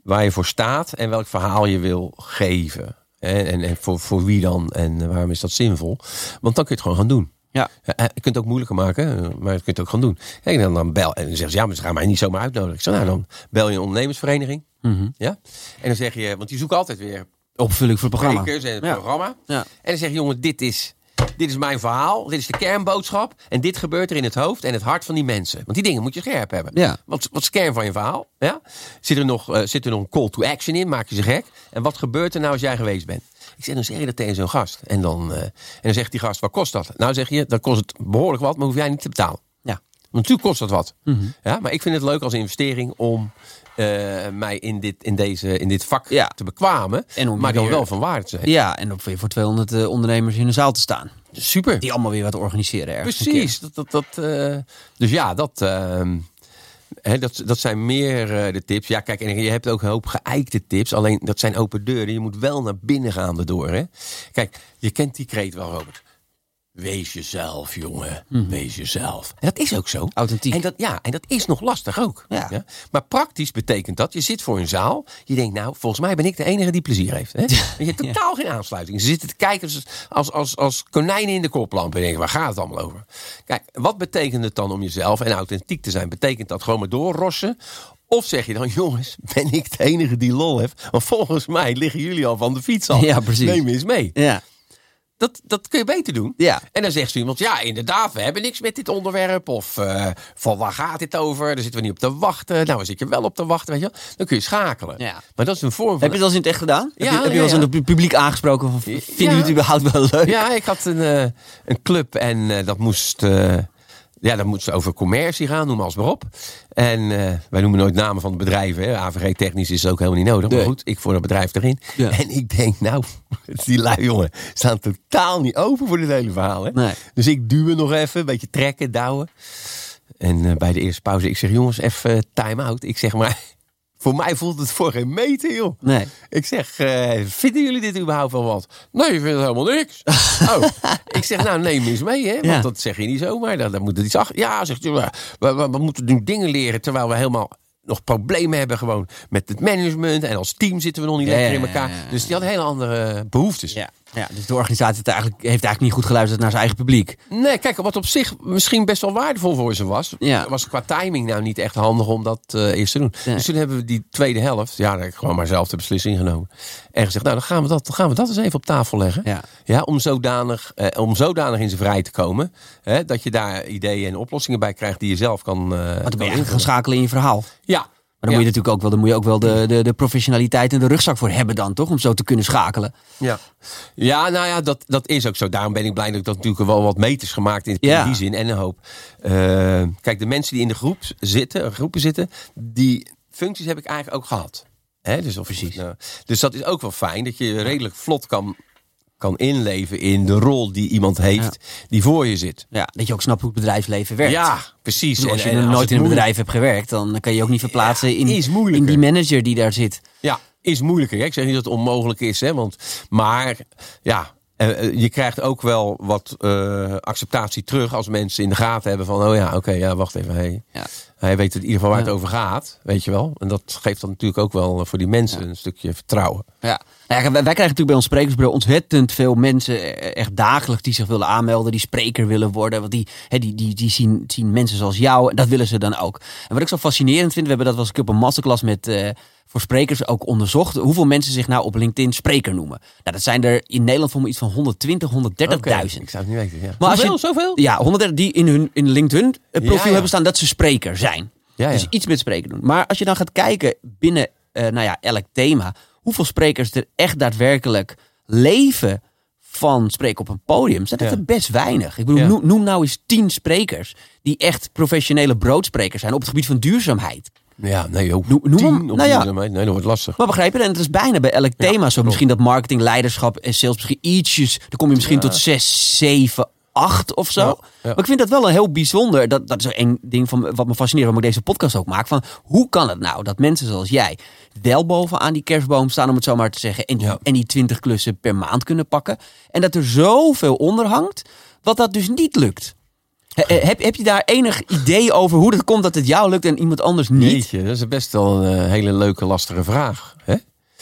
waar je voor staat en welk verhaal je wil geven. En, en, en voor, voor wie dan en waarom is dat zinvol? Want dan kun je het gewoon gaan doen. Ja. Je kunt het ook moeilijker maken, maar je kunt het ook gaan doen. En dan, dan bel en dan zeggen ze, ja, maar ze gaan mij niet zomaar uitnodigen. Ik zeg, nou, dan bel je een ondernemersvereniging. Mm Ja? En dan zeg je, want die zoeken altijd weer opvulling voor het programma. En het programma. Ja. En dan zeg je, jongen, dit is dit is mijn verhaal, dit is de kernboodschap. En dit gebeurt er in het hoofd en het hart van die mensen. Want die dingen moet je scherp hebben. Ja. Wat, wat is de kern van je verhaal? Ja? Zit, er nog, uh, zit er nog een call to action in? Maak je ze gek? En wat gebeurt er nou als jij geweest bent? Ik zeg, dan zeg je dat tegen zo'n gast. En dan, uh, en dan zegt die gast, wat kost dat? Nou zeg je, dan kost het behoorlijk wat, maar hoef jij niet te betalen. Ja. Want natuurlijk kost dat wat. Mm -hmm. ja, maar ik vind het leuk als investering om mij in dit, in, deze, in dit vak ja. te bekwamen. En maar dan wel van waarde te zijn. Ja, en om weer voor 200 uh, ondernemers in de zaal te staan. Super. Die allemaal weer wat organiseren ergens. Precies. Dat, dat, dat, uh, dus ja, dat, ehm, dat, dat zijn meer de tips. Ja, kijk, en je hebt ook een hoop geëikte tips. Alleen dat zijn open deuren. Je moet wel naar binnen gaan erdoor. Hè? Kijk, je kent die kreet wel, Robert. Wees jezelf, jongen. Hmm. Wees jezelf. En dat is ook zo. Authentiek. En dat, ja, en dat is nog lastig ook. Ja. Maar praktisch betekent dat, je zit voor een zaal. Je denkt, nou, volgens mij ben ik de enige die plezier heeft. Hè? *laughs* je hebt totaal geen aansluiting. Ze zitten te kijken als, als, als, konijnen in de koplamp. En denken, waar gaat het allemaal over? Kijk, wat betekent het dan om jezelf en authentiek te zijn? Betekent dat gewoon maar doorrossen? Of zeg je dan, *laughs* jongens, ben ik de enige die lol heeft? Want volgens mij liggen jullie al van de fiets af. Ja, precies. Neem eens mee. Ja. Dat, dat kun je beter doen. Ja. En dan zegt ze iemand, ja, inderdaad, we hebben niks met dit onderwerp. Of uh, van waar gaat dit over? Daar zitten we niet op te wachten. Nou, waar zit je wel op te wachten, weet je wel? Dan kun je schakelen. Ja. Maar dat is een vorm van... Heb je dat eens in het echt gedaan? Ja, heb je, heb je wel eens in het publiek aangesproken? Vinden jullie het überhaupt wel leuk? Ja, ik had een, uh, een club en uh, dat moest... Ja, dan moet ze over commercie gaan, noem als maar op. En uh, wij noemen nooit namen van de bedrijven. Hè. AVG technisch is ook helemaal niet nodig. Maar goed, ik voor dat bedrijf erin. Ja. En ik denk, nou, *laughs* die lui jongen staan totaal niet open voor dit hele verhaal. Hè. Nee. Dus ik duw nog even, een beetje trekken, douwen. En uh, bij de eerste pauze, ik zeg jongens, even time out. Ik zeg maar, voor mij voelt het voor geen meter, joh. Nee. Ik zeg, uh, vinden jullie dit überhaupt wel wat? Nee, ik vind het helemaal niks. *laughs* oh. Ik zeg, nou neem eens mee, hè. Want ja. dat zeg je niet zomaar. Dan, dan moet het iets achter. Ja, zegt je, we, we, we, moeten nu dingen leren terwijl we helemaal nog problemen hebben gewoon met het management. En als team zitten we nog niet lekker in elkaar. Dus die hadden hele andere behoeftes. Ja. Ja, dus de organisatie heeft eigenlijk, heeft eigenlijk niet goed geluisterd naar zijn eigen publiek. Nee, kijk, wat op zich misschien best wel waardevol voor ze was, Ja. was qua timing nou niet echt handig om dat eh, eerst te doen. Nee. Dus toen hebben we die tweede helft, ja, daar heb ik gewoon maar zelf de beslissing genomen. En gezegd, nou, dan gaan we dat, dan gaan we dat eens even op tafel leggen. Ja. Ja, om zodanig, eh, om zodanig in zijn vrij te komen, hè, dat je daar ideeën en oplossingen bij krijgt die je zelf kan. Want dan ben je gaan schakelen in je verhaal. Ja. Maar dan moet je natuurlijk ook wel, dan moet je ook wel de, de, de professionaliteit en de rugzak voor hebben dan, toch? Om zo te kunnen schakelen. Ja, ja nou ja, dat, dat is ook zo. Daarom ben ik blij dat ik dat natuurlijk wel wat meters gemaakt in, Ja. die zin. En een hoop. eh, kijk, de mensen die in de groep zitten, groepen zitten, die functies heb ik eigenlijk ook gehad. Hè, dus, of, nou, dus dat is ook wel fijn dat je redelijk vlot kan, kan inleven in de rol die iemand heeft die voor je zit. Ja, dat je ook snapt hoe het bedrijfsleven werkt. Ja, precies. Als je En- en nooit in een bedrijf hebt gewerkt, dan kan je ook niet verplaatsen Ja, in, in die manager die daar zit. Ja, is moeilijker. Hè? Ik zeg niet dat het onmogelijk is, hè? Want, maar ja, eh, eh, je krijgt ook wel wat eh, acceptatie terug als mensen in de gaten hebben van, oh ja, oké, ja, wacht even. Hey. Ja. Hij weet in ieder geval waar het over gaat, weet je wel. En dat geeft dan natuurlijk ook wel voor die mensen een stukje vertrouwen. Ja. Nou ja, wij, wij krijgen natuurlijk bij ons sprekersbureau ontzettend veel mensen, eh, echt dagelijks, die zich willen aanmelden, die spreker willen worden. Want die, hè, die, die, die zien, zien mensen zoals jou en dat willen ze dan ook. En wat ik zo fascinerend vind, we hebben dat een keer op een masterclass met, eh, voor sprekers ook onderzocht. Hoeveel mensen zich nou op LinkedIn spreker noemen. Nou, dat zijn er in Nederland voor me iets van 120, 130.000. Ik zou het niet weten, ja. Maar als je-? Zoveel? Ja, 130 die in hun in LinkedIn het profiel Ja, ja. hebben staan dat ze spreker zijn. Ja, ja. Dus iets met spreken doen. Maar als je dan gaat kijken binnen eh, nou ja, elk thema, hoeveel sprekers er echt daadwerkelijk leven van spreken op een podium, zijn dat Ja. er best weinig. Ik bedoel, Ja. noem, noem nou eens tien sprekers die echt professionele broodsprekers zijn op het gebied van duurzaamheid. Ja, nee, joh. Noem- hem. Nou ja. Nee, dat wordt lastig. Maar begrijp je? En het is bijna bij elk thema zo. Misschien dat marketing, leiderschap en sales misschien ietsjes. Dan kom je misschien tot zes, zeven, acht of zo. Ja. Maar ik vind dat wel een heel bijzonder. Dat, dat is ook één ding van, wat me fascineert, waarom ik deze podcast ook maak. Van hoe kan het nou dat mensen zoals jij wel bovenaan die kerstboom staan, om het zo maar te zeggen. En die, en die 20 klussen per maand kunnen pakken. En dat er zoveel onder hangt, wat dat dus niet lukt. He- he- Heb, heb je daar enig idee over hoe het komt dat het jou lukt en iemand anders niet? Jeetje, dat is best wel een eh, hele leuke, lastige vraag. Hè?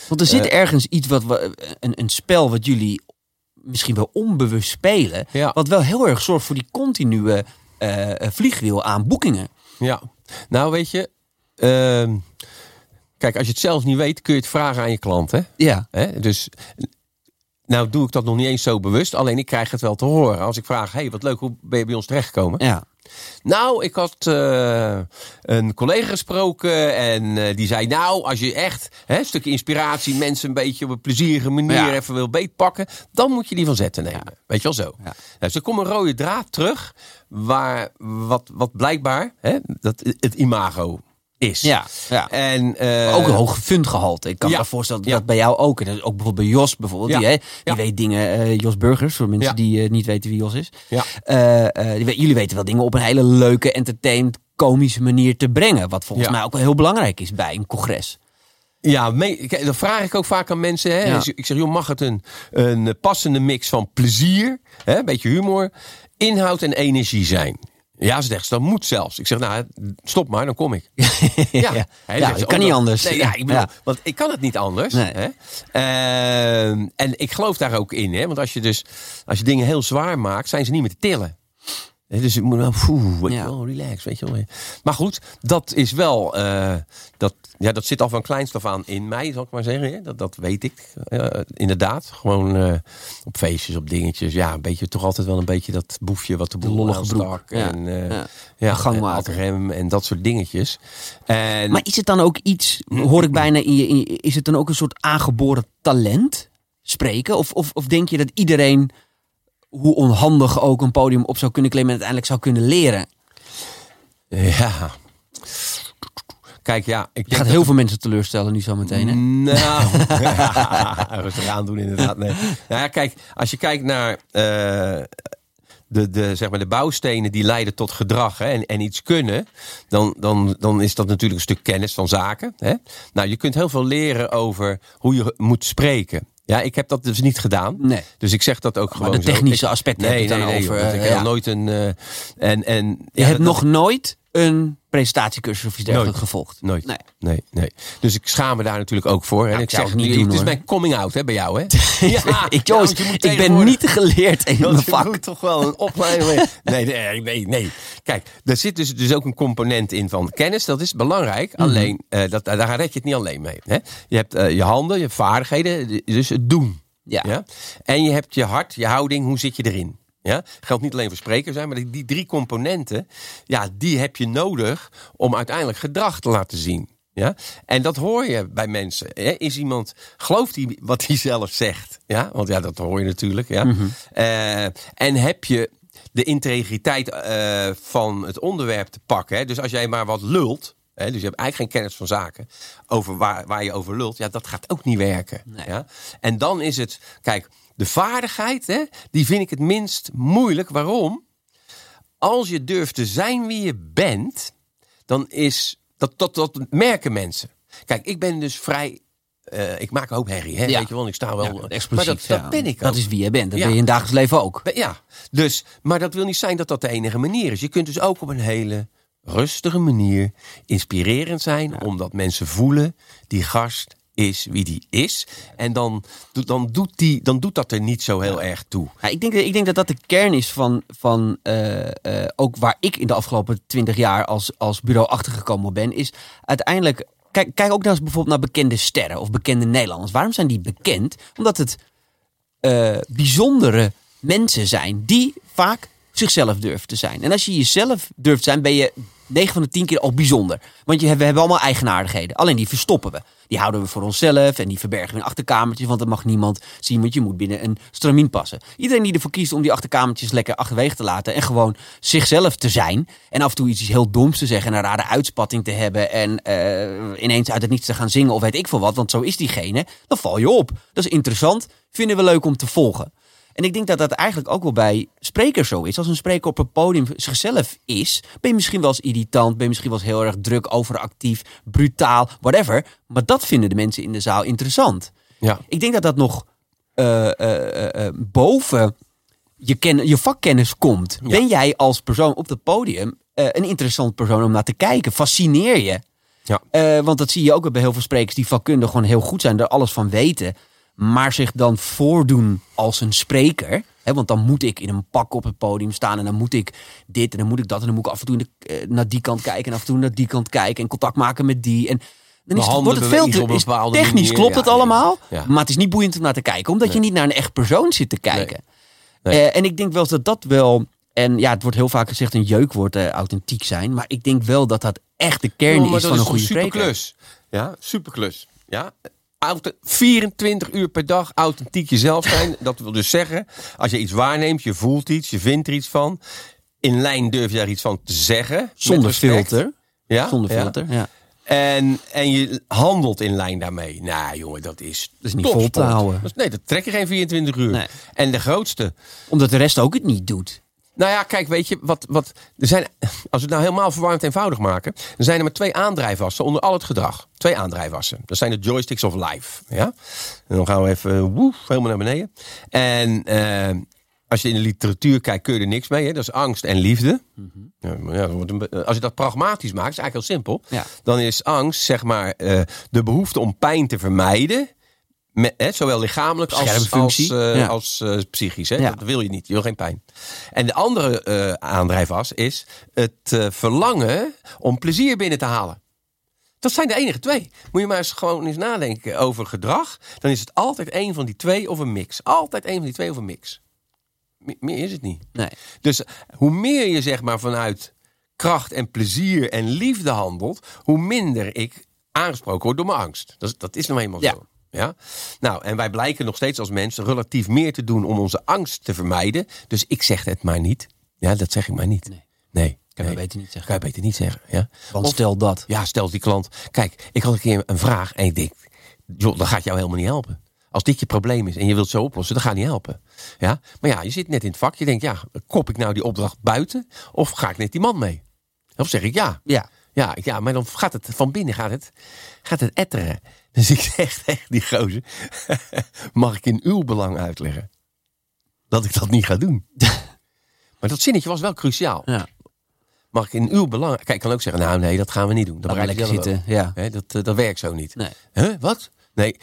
Want er zit Eh. ergens iets wat we, een, een spel wat jullie misschien wel onbewust spelen, Ja. wat wel heel erg zorgt voor die continue eh, eh, vliegwiel aan boekingen. Ja, nou weet je, ehm, kijk, als je het zelf niet weet, kun je het vragen aan je klant. Hè? Ja, Hè? Dus, nou doe ik dat nog niet eens zo bewust, alleen ik krijg het wel te horen. Als ik vraag, hey, wat leuk, hoe ben je bij ons terechtgekomen? ja, Nou, ik had eh, een collega gesproken en eh, die zei, nou, als je echt hè, een stukje inspiratie, mensen een beetje op een plezierige manier Ja. even wil beetpakken, dan moet je die van zetten nemen. Weet je wel zo. Ja. Dus er komt een rode draad terug, waar wat, wat blijkbaar hè, dat het imago is. ja. ja. En, eh, ook een hoog fundgehalte. Ik kan ja. me voorstellen dat Ja. dat bij jou ook. En dat is ook bijvoorbeeld bij Jos bijvoorbeeld. Ja. Die, hè, die weet dingen. eh, Jos Burgers, voor mensen die eh, niet weten wie Jos is. Ja. Die jullie weten wel dingen op een hele leuke, entertainment, komische manier te brengen. Wat volgens mij ook wel heel belangrijk is bij een congres. Ja, me- dat vraag ik ook vaak aan mensen. Hè? Ja. Dus Ik zeg, joh, mag het een, een passende mix van plezier, hè, een beetje humor, inhoud en energie zijn? Ja, ze zegt, dat moet zelfs. Ik zeg, nou, stop maar, dan kom ik. *laughs* Ja, Ja. Hè, Ja, zegt dat ze, kan oh, niet anders. Nee, ja, ik bedoel, Ja. want ik kan het niet anders. Nee. Hè? Ehm, en ik geloof daar ook in, hè? want als je dus als je dingen heel zwaar maakt, zijn ze niet meer te tillen. Dus ik moet nou, poeh, weet je Ja. wel, relax, weet je wel. Maar goed, dat is wel, eh, dat, ja, dat zit al van kleinst af aan in mij, zal ik maar zeggen. Hè? Dat, dat weet ik, eh, inderdaad. Gewoon eh, op feestjes, op dingetjes. Ja, een beetje, toch altijd wel een beetje dat boefje wat de boel aanstak. Ja. En, Ja. ja, De gang en en dat soort dingetjes. En, Maar is het dan ook iets, hoor ik bijna in je, in je- is het dan ook een soort aangeboren talent spreken? Of, of, of denk je dat iedereen, hoe onhandig ook, een podium op zou kunnen klimmen en uiteindelijk zou kunnen leren? ja. Kijk, ja, ik Je gaat heel veel mensen teleurstellen nu zo meteen. Hè? Nou, *laughs* *laughs* rustig aandoen inderdaad. Nee. Nou ja, kijk, als je kijkt naar eh, de, de, zeg maar de bouwstenen die leiden tot gedrag hè, en, en iets kunnen, dan, dan, dan is dat natuurlijk een stuk kennis van zaken. Hè? Nou, je kunt heel veel leren over hoe je moet spreken. Ja, ik heb dat dus niet gedaan. Nee. Dus ik zeg dat ook Maar gewoon de technische aspecten nee, nee, nee, over. joh, ik eh, heb ja. nooit een... eh, en, en, Je ja, hebt dat- nog nooit een presentatiecursus of iets dergelijks gevolgd? Nooit. Nee. nee. nee, Dus ik schaam me daar natuurlijk ook voor. en ik zeg niet, doen, het is mijn coming out hè, bij jou, hè? *laughs* ja, ik, jongens, ik ben niet geleerd in *laughs* mijn vak. moet toch wel een opleiding. *laughs* nee, nee, nee, nee. Kijk, er zit dus, dus ook een component in van kennis. Dat is belangrijk. Mhm. Alleen, uh, dat, daar red je het niet alleen mee. Hè? Je hebt uh, je handen, je vaardigheden, dus het doen. Ja. ja. En je hebt je hart, je houding, hoe zit je erin? Ja, geldt niet alleen voor sprekers zijn, maar die, die drie componenten, ja, die heb je nodig om uiteindelijk gedrag te laten zien. Ja? En dat hoor je bij mensen. Hè? Is iemand, gelooft hij wat hij zelf zegt? Ja? Want ja, dat hoor je natuurlijk. Ja? Mhm. Eh, en heb je de integriteit uh, van het onderwerp te pakken. Hè? Dus als jij maar wat lult, Hè, dus je hebt eigenlijk geen kennis van zaken over waar, waar je over lult. Ja, dat gaat ook niet werken. Ja? En dan is het, kijk, de vaardigheid, hè, die vind ik het minst moeilijk. Waarom? Als je durft te zijn wie je bent, dan is dat, dat, dat merken mensen. Kijk, ik ben dus vrij uh, ik maak een hoop herrie, hè? weet je wel. Ik sta wel. Ja, maar dat, dat ben ik ook. Dat is wie je bent. Dat ben je in het dagelijks leven ook. Ja, dus, maar dat wil niet zijn dat dat de enige manier is. Je kunt dus ook op een hele rustige manier inspirerend zijn, omdat mensen voelen die gast is wie die is. En dan, dan, doet, die, dan doet dat er niet zo heel erg toe. Ja, ik, denk, ik denk dat dat de kern is van, van uh, uh, ook waar ik in de afgelopen twintig jaar als, als bureau achtergekomen ben. Is uiteindelijk, kijk, kijk ook nou eens bijvoorbeeld naar bekende sterren of bekende Nederlanders. Waarom zijn die bekend? Omdat het uh, bijzondere mensen zijn die vaak zichzelf durven te zijn. En als je jezelf durft zijn, ben je 9 van de 10 keer al bijzonder. Want je, we hebben allemaal eigenaardigheden. Alleen die verstoppen we. Die houden we voor onszelf en die verbergen we in achterkamertjes. Want dat mag niemand zien, want je moet binnen een stramien passen. Iedereen die ervoor kiest om die achterkamertjes lekker achterwege te laten. En gewoon zichzelf te zijn. En af en toe iets heel doms te zeggen en een rare uitspatting te hebben. En uh, ineens uit het niets te gaan zingen of weet ik veel wat. Want zo is diegene. Dan val je op. Dat is interessant. Vinden we leuk om te volgen. En ik denk dat dat eigenlijk ook wel bij sprekers zo is. Als een spreker op een podium zichzelf is, ben je misschien wel eens irritant, ben je misschien wel eens heel erg druk, overactief, brutaal, whatever. Maar dat vinden de mensen in de zaal interessant. Ja. Ik denk dat dat nog uh, uh, boven je, ken, je vakkennis komt. Ben jij als persoon op het podium een interessant persoon om naar te kijken? Fascineer je? Ja. want dat zie je ook bij heel veel sprekers die vakkundig gewoon heel goed zijn, er alles van weten maar zich dan voordoen als een spreker. Hè, want dan moet ik in een pak op het podium staan en dan moet ik dit en dan moet ik dat en dan moet ik af en toe eh, naar die kant kijken en af en toe naar die kant kijken en contact maken met die. En dan is het, wordt het veel te is, technisch klopt het allemaal, maar het is niet boeiend om naar te kijken, omdat je niet naar een echt persoon zit te kijken. Eh, en ik denk wel dat dat wel en ja, het wordt heel vaak gezegd een jeukwoord uh, authentiek zijn. Maar ik denk wel dat dat echt de kern is van een goede spreker. Superklus. Ja, superklus. Ja, 24 uur per dag authentiek jezelf zijn. *laughs* dat wil dus zeggen, als je iets waarneemt, je voelt iets, je vindt er iets van. In lijn durf je daar iets van te zeggen. Zonder filter. Ja? Zonder filter, ja. En, en je handelt in lijn daarmee. Nou jongen, dat is, dat is niet vol te houden. nee, dat trek je geen 24 uur. Nee. En de grootste... Omdat de rest ook het niet doet. Nou ja, kijk, weet je, wat, wat, er zijn, als we het nou helemaal verwarrend eenvoudig maken, dan zijn er maar twee aandrijfwassen onder al het gedrag. Twee aandrijfwassen. Dat zijn de joysticks of life. Ja? En dan gaan we even woef, helemaal naar beneden. En uh, als je in de literatuur kijkt, kun je er niks mee. Hè? Dat is angst en liefde. Mm ja, als je dat pragmatisch maakt, is eigenlijk heel simpel. Ja. Dan is angst, zeg maar, uh, de behoefte om pijn te vermijden met, zowel lichamelijk als, als, uh, als uh, psychisch. Hè? Dat wil je niet. Je wil geen pijn. En de andere uh, aandrijfas is het verlangen om plezier binnen te halen. Dat zijn de enige twee. Moet je maar eens gewoon eens nadenken over gedrag. Dan is het altijd een van die twee of een mix. Altijd een van die twee of een mix. meer is het niet. Nee. Dus hoe meer je zeg maar vanuit kracht en plezier en liefde handelt, hoe minder ik aangesproken word door mijn angst. Dat, dat is nou eenmaal ja. zo. Ja? Nou, en wij blijken nog steeds als mensen relatief meer te doen om onze angst te vermijden. Dus ik zeg het maar niet. Ja, dat zeg ik maar niet. Nee. nee. Kan je beter niet zeggen. Kan je beter niet zeggen. Ja? Want stel dat. Ja, stel die klant. Kijk, ik had een keer een vraag en ik denk, joh, dat gaat jou helemaal niet helpen. Als dit je probleem is en je wilt zo oplossen, dat gaat niet helpen. Ja? Maar ja, je zit net in het vak. Je denkt, ja, kop ik nou die opdracht buiten? Of ga ik net die man mee? Of zeg ik ja. Ja. Ja, ja, maar dan gaat het van binnen gaat het, gaat het etteren. Dus ik zeg tegen die gozer, *laughs* mag ik in uw belang uitleggen dat ik dat niet ga doen? *laughs* maar dat zinnetje was wel cruciaal. Ja. mag ik in uw belang... Kijk, ik kan ook zeggen, nou nee, dat gaan we niet doen. Dat lekker zitten, ja. dat, eh, dat werkt zo niet. Nee. Huh? Wat? Nee.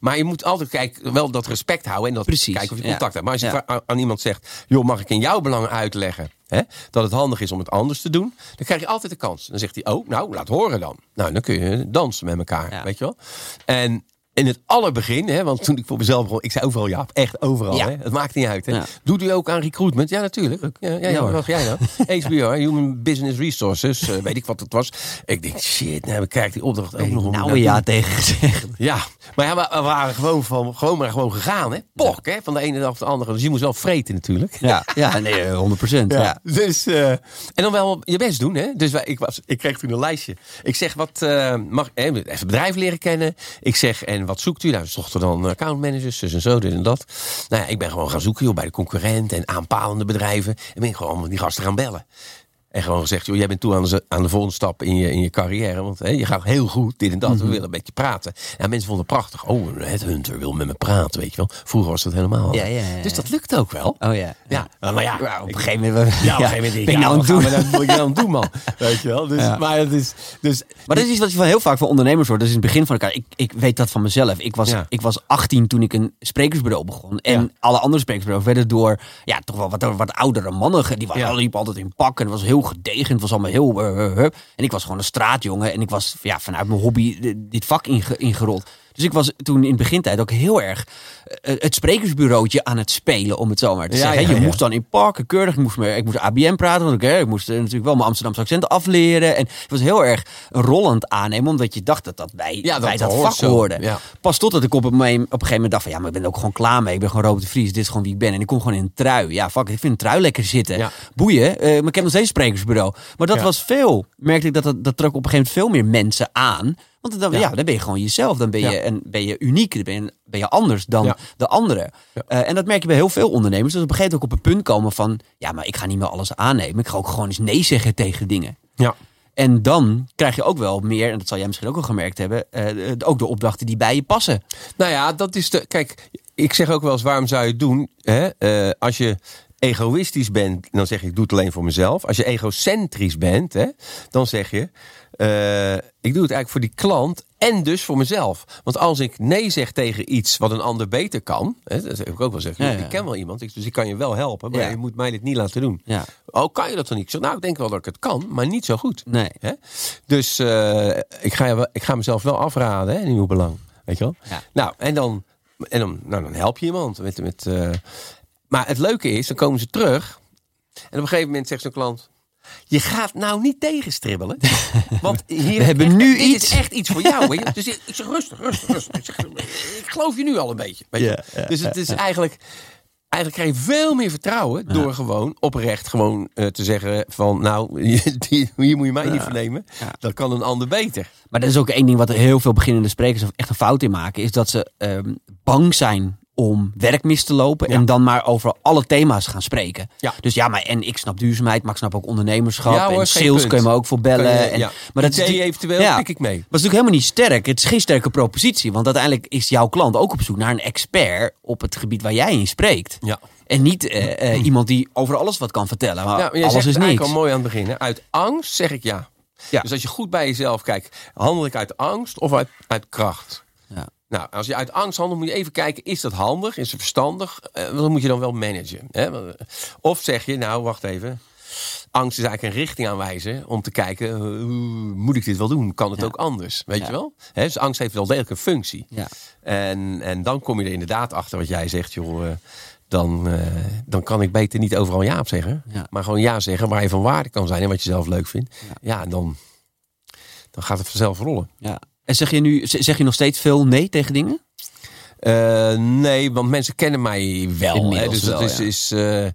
Maar je moet altijd wel dat respect houden en dat Precies, kijken of je ja. contact hebt. Maar als je Ja. aan, iemand zegt, joh, mag ik in jouw belang uitleggen hè, dat het handig is om het anders te doen, dan krijg je altijd de kans. Dan zegt hij, oh, nou, laat horen dan. Nou, dan kun je dansen met elkaar, weet je wel. En in het allerbegin, hè, want toen ik voor mezelf begon, ik zei overal ja, echt overal. Ja. Hè, het maakt niet uit. Hè. Ja. Doet u ook aan recruitment? Ja, natuurlijk. Ja, ja, ja, wat jij nou? *laughs* HBR, Human Business Resources, eh, weet ik wat het was. Ik denk, shit, nou, ik krijg die opdracht ook nog om Nou dat ja doen. tegen gezegd. Ja, maar ja, we, waren gewoon, van, gewoon maar gewoon gegaan, hè? Pok, hè? Van de ene dag op de andere. Dus je moest wel vreten natuurlijk. Ja, ja nee, 100 procent. Ja. Dus, eh, en dan wel je best doen, hè? Dus wij, ik, was, ik kreeg toen een lijstje. Ik zeg, wat eh, mag even het bedrijf leren kennen. Ik zeg, en wat zoekt u? Nou, zochten dan accountmanagers, dus en zo, dit en dat. Nou ja, ik ben gewoon gaan zoeken, joh, bij de concurrenten en aanpalende bedrijven. En ben ik gewoon allemaal die gasten gaan bellen. En gewoon gezegd, joh, jij bent toe aan de, aan de volgende stap in je, in je carrière. Want hè, je gaat heel goed, dit en dat. Mhm. We willen een beetje praten. En mensen vonden het prachtig. Oh, een headhunter wil met me praten, weet je wel. Vroeger was dat helemaal. Ja, ja, ja, Dus dat lukt ook wel. Oh ja. Ja, maar ja, op een gegeven moment. ja, op een *laughs* gegeven moment nou aan het doen. ben ik nou aan het doen, man. *laughs* Weet je wel? Dus. Maar het is... Dus, Maar dat is iets wat je van heel vaak van ondernemers hoort. Dat is in het begin van elkaar. Ik, ik weet dat van mezelf. Ik was, Ja. ik was 18 toen ik een sprekersbureau begon. En alle andere sprekersbureaus werden door ja, toch wel wat, wat oudere mannen. Die waren, liepen altijd in pak. En het was heel gedegen. Het was allemaal heel... eh. En ik was gewoon een straatjongen. En ik was ja, vanuit mijn hobby eh, dit vak inge- ingerold. Dus ik was toen in de begintijd ook heel erg eh, het sprekersbureautje aan het spelen, om het zo maar te Ja, zeggen. ja, je ja. moest dan in parken keurig, ik moest, me, ik moest ABM praten, want ik, hè, ik moest eh, natuurlijk wel mijn Amsterdamse accent afleren. En ik was heel erg rollend aannemen, omdat je dacht dat, dat wij, dat wij dat vak zo. hoorden. Pas totdat ik op een, op een gegeven moment dacht van, ja, maar ik ben er ook gewoon klaar mee. Ik ben gewoon Robert de Vries, dit is gewoon wie ik ben. En ik kom gewoon in een trui. Ja, fuck, ik vind een trui lekker zitten. Boeien, eh, maar ik heb nog steeds een sprekersbureau. Maar dat was veel, merkte ik dat dat, dat trok op een gegeven moment veel meer mensen aan. Want dan, ja. Ja. dan ben je gewoon jezelf. Dan ben je, Ja. en ben je uniek. Dan ben je, ben je anders dan Ja. de anderen. Eh, en dat merk je bij heel veel ondernemers. Dus op een gegeven moment ook op een punt komen van... ja, maar ik ga niet meer alles aannemen. Ik ga ook gewoon eens nee zeggen tegen dingen. ja. En dan krijg je ook wel meer, en dat zal jij misschien ook al gemerkt hebben... eh, ook de opdrachten die bij je passen. Nou ja, dat is de... Kijk, ik zeg ook wel eens, waarom zou je het doen? Hè? Eh, als je egoïstisch bent, dan zeg je, ik doe het alleen voor mezelf. Als je egocentrisch bent, hè, dan zeg je... eh, ik doe het eigenlijk voor die klant en dus voor mezelf. Want als ik nee zeg tegen iets wat een ander beter kan... Hè, dat heb ik ook wel zeggen. Ja, ja. Ik ken wel iemand, dus ik kan je wel helpen. Maar Ja. je moet mij dit niet laten doen. Ja. Oh, kan je dat dan niet? Ik zeg, nou, ik denk wel dat ik het kan, maar niet zo goed. Nee. Hè? Dus eh, ik, ga, wel- ik ga mezelf wel afraden hè, in uw belang. Weet je wel? Ja. Nou, en dan, en dan, nou, dan help je iemand. Met, met, eh, maar het leuke is, dan komen ze terug. En op een gegeven moment zegt zo'n klant... Je gaat nou niet tegenstribbelen. *laughs* Want hier, We hebben echt- nu dit iets. is echt iets voor jou. Weet je? *laughs* Dus ik ik zeg rustig, rustig, rustig. Ik, zeg, ik geloof je nu al een beetje. Weet je? Dus het is eigenlijk... Eigenlijk krijg je veel meer vertrouwen door gewoon oprecht gewoon eh, te zeggen van... Nou, *laughs* hier moet je mij niet vernemen. Ja. Dat kan een ander beter. Maar dat is ook één ding wat er heel veel beginnende sprekers echt een fout in maken. Is dat ze ehm, bang zijn om werk mis te lopen. Ja. En dan maar over alle thema's gaan spreken. Ja. Dus ja, maar en ik snap duurzaamheid, maar ik snap ook ondernemerschap. Ja hoor, en sales punt. kun je me ook voor bellen. Je- en, ja. Maar dat Idee is, eventueel, pik ik mee. Maar het is natuurlijk helemaal niet sterk. Het is geen sterke propositie. Want uiteindelijk is jouw klant ook op zoek naar een expert op het gebied waar jij in spreekt. Ja. En niet eh, eh, iemand die over alles wat kan vertellen. Maar alles zegt is niks. al mooi aan het begin. Hè? Uit angst zeg ik ja. Ja. Dus als je goed bij jezelf kijkt, handel ik uit angst of uit, uit kracht? Ja. Nou, als je uit angst handelt, moet je even kijken, is dat handig? Is het verstandig? Eh, dan moet je dan wel managen. Hè? Of zeg je, nou, wacht even. Angst is eigenlijk een richting aanwijzen om te kijken, eh, hoe moet ik dit wel doen? Kan het Ja. ook anders? Weet Ja. je wel? Hè, dus angst heeft wel degelijk een functie. Ja. En, en dan kom je er inderdaad achter wat jij zegt, joh. eh, dan, eh, dan kan ik beter niet overal ja op zeggen. Ja. Maar gewoon ja zeggen waar je van waarde kan zijn en wat je zelf leuk vindt. Ja. Ja, dan, dan gaat het vanzelf rollen. Ja. En zeg je nu zeg je nog steeds veel nee tegen dingen? Eh, nee, want mensen kennen mij wel. Hè? Dus dat wel, is. ja. is eh,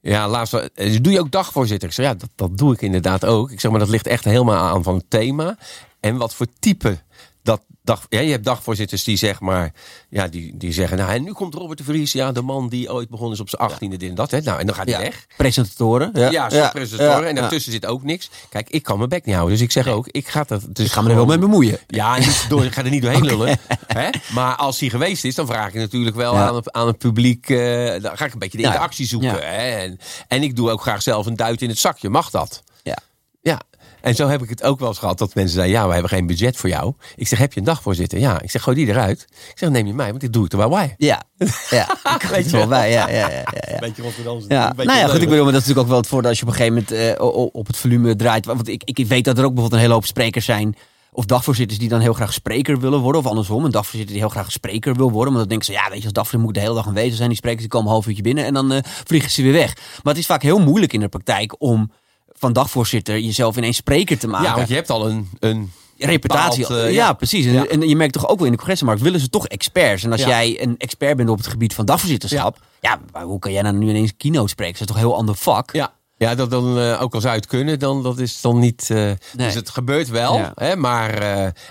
ja, laatst. eh, doe je ook dagvoorzitter? Ik zeg ja, dat, dat doe ik inderdaad ook. Ik zeg maar, dat ligt echt helemaal aan van het thema. En wat voor type dat dag. Ja, je hebt dagvoorzitters die zeg maar. Ja, die, die zeggen. Nou, en nu komt Robert de Vries. Ja, de man die ooit begonnen is op zijn achttiende. Dit en dat. Hè? Nou, en dan gaat hij weg. Presentatoren. Ja, Ja, presentatoren. en daartussen zit ook niks. Kijk, ik kan mijn bek niet houden. Dus ik zeg ook, ik ga dat. Dus Ik ga me er wel mee bemoeien. ja, niet door, ik ga er niet doorheen *laughs* lullen. Hè? Maar als hij geweest is, dan vraag ik natuurlijk wel aan, het, aan het publiek. eh, dan ga ik een beetje de interactie zoeken. Hè? En, en ik doe ook graag zelf een duit in het zakje. Mag dat? Ja. Ja, en zo heb ik het ook wel eens gehad dat mensen zeiden: Ja, we hebben geen budget voor jou. Ik zeg: Heb je een dagvoorzitter? Ja. Ik zeg: Gooi die eruit. Ik zeg: Neem je mij, want dit doe ik er wel bij. Ja, ja. *laughs* ik weet je wel bij. Ja, ja, ja, ja. Beetje Rotterdamse. Ja, nou ja, goed. Ik bedoel, maar dat is natuurlijk ook wel het voordeel als je op een gegeven moment uh, op het volume draait. Want ik, ik weet dat er ook bijvoorbeeld een hele hoop sprekers zijn. Of dagvoorzitters die dan heel graag spreker willen worden. Of andersom, een dagvoorzitter die heel graag spreker wil worden. Maar dan denken ze, ja, weet je, als dagvoorzitter moet ik de hele dag aanwezig zijn. Die sprekers die komen een half uurtje binnen en dan uh, vliegen ze weer weg. Maar het is vaak heel moeilijk in de praktijk om van dagvoorzitter jezelf ineens spreker te maken. Ja, want je hebt al een, een reputatie. Bepaald, uh, ja, ja, precies. En, en, je merkt toch ook wel in de congressenmarkt willen ze toch experts. En als ja. jij een expert bent op het gebied van dagvoorzitterschap, ja, hoe kan jij nou nu ineens kino spreken? Dat is toch een heel ander vak. Ja. Ja, dat dan uh, ook al zou het kunnen, dan dat is dan niet. Uh, nee. Dus het gebeurt wel, hè, maar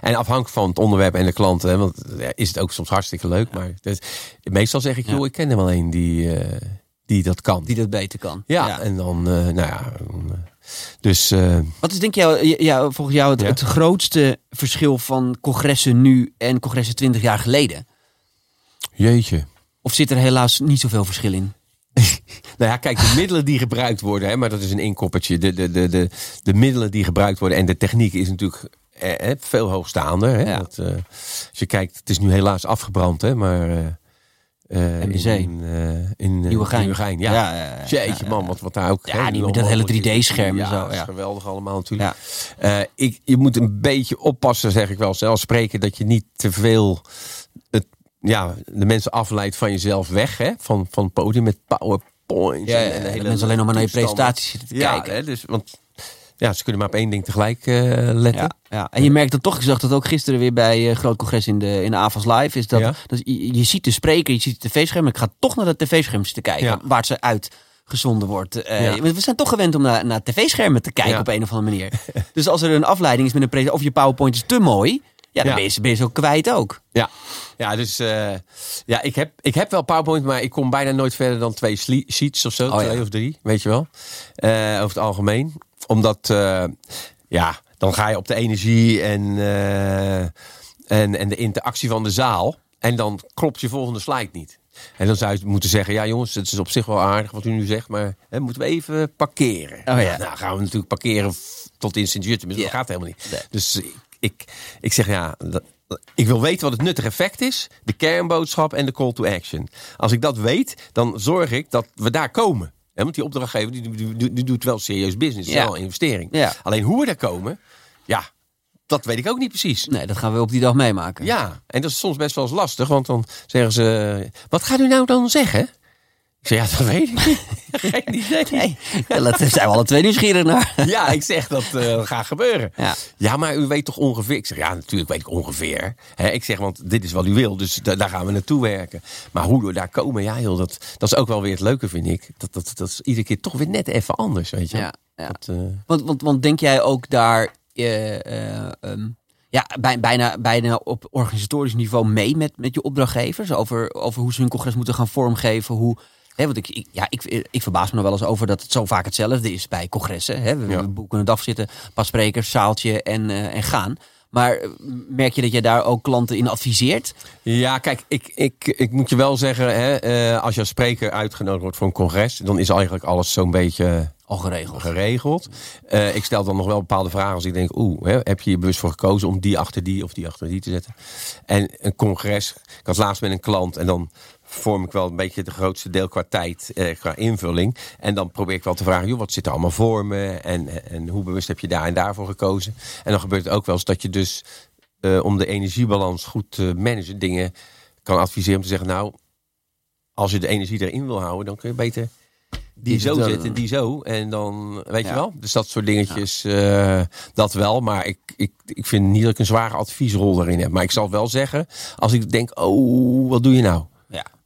en afhankelijk van het onderwerp en de klanten, hè, want is het ook soms hartstikke leuk. Maar dus, meestal zeg ik, joh, ik ken er wel een die, die dat kan, die dat beter kan. Ja, en dan, nou ja. Dus, uh, Wat is denk je ja, volgens jou het, ja? het, grootste verschil van congressen nu en congressen 20 jaar geleden? Jeetje. Of zit er helaas niet zoveel verschil in? *laughs* nou ja, kijk, de middelen die gebruikt worden, hè, maar dat is een inkoppertje. De, de, de, de, de middelen die gebruikt worden en de techniek is natuurlijk eh, veel hoogstaander. Hè? Ja. Dat, uh, als je kijkt, het is nu helaas afgebrand, hè, maar. Uh, in, in, uh, in Nieuwegein. Nieuwegein. Ja. Ja, ja, ja, Jeetje man, wat, wat daar ook... Ja, niet met dat hele 3D-scherm en zo. Ja, is geweldig allemaal natuurlijk. Uh, ik, je moet een beetje oppassen, zeg ik wel, zelfs spreken, dat je niet te veel het, ja, de mensen afleidt van jezelf weg, hè? Van, van het podium met PowerPoint. Ja, en, en hele mensen alleen nog maar naar je presentaties zitten te ja, kijken. Hè, dus, want ja, ze kunnen maar op één ding tegelijk uh, letten. Ja, ja, en je merkt dat toch, ik zag dat ook gisteren weer bij uh, Groot Congres in de, in de AFAS Live, is dat, Ja. dat je, je ziet de spreker, je ziet het tv-scherm, ik ga toch naar dat tv-scherm zitten kijken, Ja. waar ze uitgezonden wordt. Eh. We zijn toch gewend om naar, naar tv-schermen te kijken op een of andere manier. *laughs* dus als er een afleiding is met een presentatie, of je PowerPoint is te mooi, ja, dan. Ben, je, ben je zo kwijt ook. Ja, ja dus eh, ja, ik, heb, ik heb wel PowerPoint, maar ik kom bijna nooit verder dan twee sheets of zo. Oh, twee of drie, weet je wel. Eh, over het algemeen. Omdat, eh, ja, dan ga je op de energie en, eh, en, en de interactie van de zaal. En dan klopt je volgende slide niet. En dan zou je moeten zeggen, ja jongens, het is op zich wel aardig wat u nu zegt, maar hè, moeten we even parkeren. Oh ja. Nou gaan we natuurlijk parkeren tot in Sint-Jutten, maar dat gaat helemaal niet. Nee. Dus ik, ik, ik zeg ja, dat, ik wil weten wat het nuttige effect is, de kernboodschap en de call to action. Als ik dat weet, dan zorg ik dat we daar komen. Want die opdrachtgever die, die, die, die doet wel serieus business, Ja. wel investering. Ja. Alleen hoe we daar komen, ja, dat weet ik ook niet precies. Nee, dat gaan we op die dag meemaken. Ja, en dat is soms best wel eens lastig, want dan zeggen ze: Wat gaat u nou dan zeggen? Ik zeg: Ja, dat weet ik niet. *laughs* Geen idee. *laughs* Nee, ja, dat zijn we alle twee nieuwsgierig naar. *laughs* Ja, ik zeg dat eh, gaat gebeuren. Ja. Ja, maar u weet toch ongeveer? Ik zeg, ja, natuurlijk weet ik ongeveer. Ik zeg, want dit is wat u wil, dus da- daar gaan we naartoe werken. Maar hoe we daar komen, ja joh, dat, dat is ook wel weer het leuke, vind ik. Dat, dat, dat is iedere keer toch weer net even anders, weet je. Ja, ja. Dat, eh, Want, want, want denk jij ook daar eh, ehm, ja, bij, bijna, bijna op organisatorisch niveau mee met, met je opdrachtgevers? Over, over hoe ze hun congres moeten gaan vormgeven? Hoe, hè, want ik, ik, ja, ik, ik verbaas me nog wel eens over dat het zo vaak hetzelfde is bij congressen. Hè? We, Ja. we boeken een dag zitten, pas sprekers, zaaltje en, eh, en gaan. Maar eh, merk je dat je daar ook klanten in adviseert? Ja, kijk, ik, ik, ik moet je wel zeggen, hè, eh, als je als spreker uitgenodigd wordt voor een congres, dan is eigenlijk alles zo'n beetje Al geregeld. geregeld. Ik stel dan nog wel bepaalde vragen als ik denk, oeh, heb je je bewust voor gekozen om die achter die of die achter die te zetten? En een congres, ik had laatst met een klant en dan vorm ik wel een beetje de grootste deel qua tijd, eh, qua invulling. En dan probeer ik wel te vragen, joh, wat zit er allemaal voor me? En, en hoe bewust heb je daar en daarvoor gekozen? En dan gebeurt het ook wel eens dat je dus eh, om de energiebalans goed te managen, dingen kan adviseren om te zeggen, nou, als je de energie erin wil houden, dan kun je beter die zo zetten, die zo. En dan, weet Ja. je wel? Dus dat soort dingetjes, eh, dat wel. Maar ik, ik, ik vind niet dat ik een zware adviesrol erin heb. Maar ik zal wel zeggen, als ik denk, oh, wat doe je nou?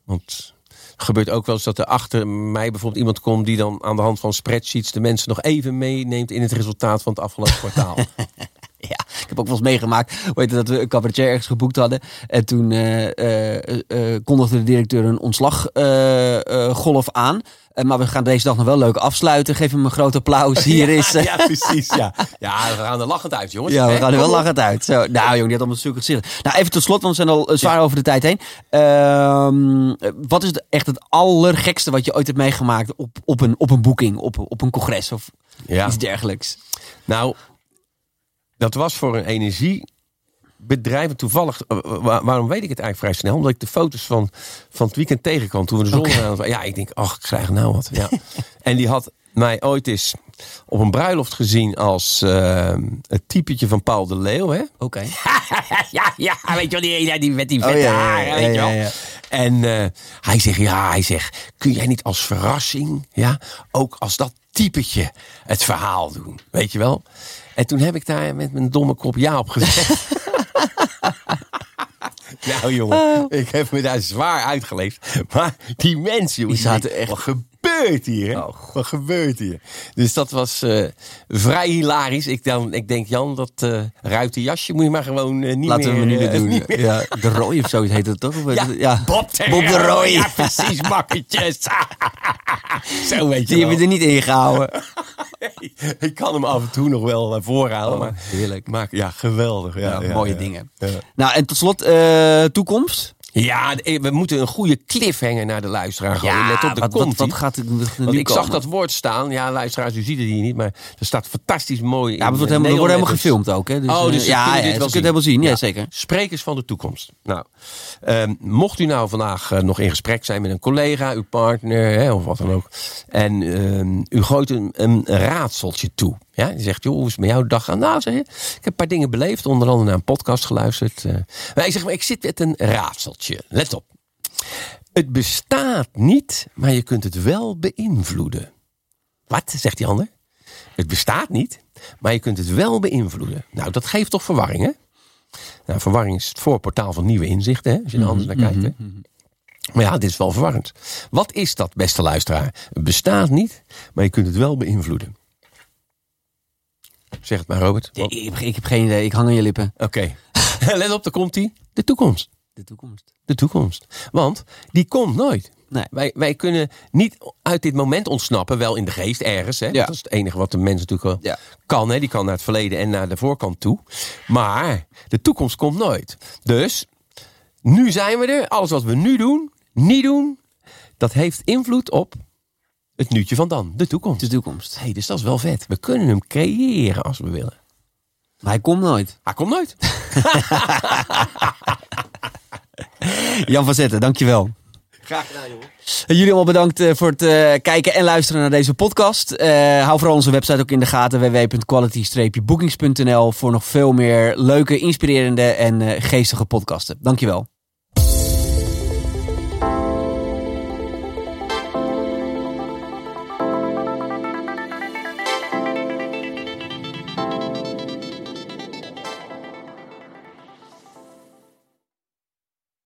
Want gebeurt ook wel eens dat er achter mij bijvoorbeeld iemand komt... die dan aan de hand van spreadsheets de mensen nog even meeneemt... in het resultaat van het afgelopen kwartaal. *laughs* *laughs* Ja, ik heb ook wel eens meegemaakt heet het, dat we een cabaretier ergens geboekt hadden. En toen eh, kondigde de directeur een ontslaggolf aan. Maar we gaan deze dag nog wel leuk afsluiten. Geef hem een groot applaus. *laughs* Hier is... eh, ja, precies. Ja. ja, we gaan er lachend uit, jongens. Ja, we gaan er wel lachend uit. Zo, nou, jong, die had allemaal zulke gezichten. Nou, even tot slot, want we zijn al zwaar over de tijd heen. Ehm, wat is echt het allergekste wat je ooit hebt meegemaakt op, op, een, op een boeking, op, op een congres? Of, Ja. Iets dergelijks. Nou, dat was voor een energiebedrijf. Toevallig, eh, waarom weet ik het eigenlijk vrij snel? Omdat ik de foto's van, van het weekend tegenkwam toen we de zon okay. Ja, ik denk, ach, ik krijg nou wat. Ja. *laughs* en die had mij ooit eens op een bruiloft gezien als uh, het typetje van Paul de Leeuw. Oké. Okay. *laughs* ja, ja, weet je wel, die, die met die vette oh, ja, haren, weet je wel. En uh, hij zegt, ja, hij zegt, kun jij niet als verrassing, ja, ook als dat typetje het verhaal doen, weet je wel? En toen heb ik daar met mijn domme kop ja op gezegd. *laughs* nou jongen, ik heb me daar zwaar uitgeleefd. Maar die mensen, die zaten echt gebeurt hier? Oh, Wat gebeurt hier? Dus dat was uh, vrij hilarisch. Ik, dan, ik denk, Jan, dat uh, ruite jasje moet je maar gewoon uh, niet Laten meer... Laten we nu doen. *laughs* Ja, de rooi of zo heet het toch? Ja, ja. Bob, de, Bob de. Ja, precies, makketjes. *laughs* zo weet je Die hebben we er niet ingehouden. *laughs* ik kan hem af en toe nog wel voorhalen. Oh, maar, heerlijk. Maar, ja, geweldig. Ja, ja mooie dingen. Nou, en tot slot, toekomst? Ja, eh, we moeten een goede cliffhanger naar de luisteraar gooien. Ja, Let op de wat, wat, gaat er Want ik zag dat woord staan. Ja, luisteraars, u ziet het hier niet. Maar er staat fantastisch mooi. Ja, het wordt helemaal, wordt helemaal gefilmd ook. Hè? Dus, oh, dus uh, ja, ja, dit wel het helemaal zien. Ja, zeker. Sprekers van de toekomst. Nou, um, mocht u nou vandaag uh, nog in gesprek zijn met een collega, uw partner hè, of wat dan ook. En um, u gooit een, een raadseltje toe. Ja, die zegt, joh, hoe is het met jouw dag gaan? Nou, zeg je, ik heb een paar dingen beleefd, onder andere naar een podcast geluisterd. Uh, maar ik zeg, maar ik zit met een raadseltje. Let op. Het bestaat niet, maar je kunt het wel beïnvloeden. Wat, zegt die ander? Het bestaat niet, maar je kunt het wel beïnvloeden. Nou, dat geeft toch verwarring, hè? Nou, verwarring is het voorportaal van nieuwe inzichten, hè? als je er anders naar kijkt. Hè? Mhm, mhm. Maar ja, dit is wel verwarrend. Wat is dat, beste luisteraar? Het bestaat niet, maar je kunt het wel beïnvloeden. Zeg het maar, Robert. ik, ik, heb geen idee. Ik hang aan je lippen. Oké. *laughs* Let op, daar komt hij. De toekomst. De toekomst. De toekomst. Want die komt nooit. Nee. Wij, wij kunnen niet uit dit moment ontsnappen, wel in de geest ergens. Hè? Ja. Dat is het enige wat de mens natuurlijk kan. Hè? Die kan naar het verleden en naar de voorkant toe. Maar de toekomst komt nooit. Dus nu zijn we er. Alles wat we nu doen, niet doen, dat heeft invloed op het nuutje van dan, de toekomst. De toekomst. hey, dus dat is wel vet. We kunnen hem creëren als we willen. Maar hij komt nooit. Hij komt nooit. *laughs* Jan van Zetten, dankjewel. Graag gedaan, jongen. Jullie allemaal bedankt eh, voor het uh, kijken en luisteren naar deze podcast. Uh, hou vooral onze website ook in de gaten: www.quality-bookings.nl voor nog veel meer leuke, inspirerende en geestige podcasten. Dankjewel.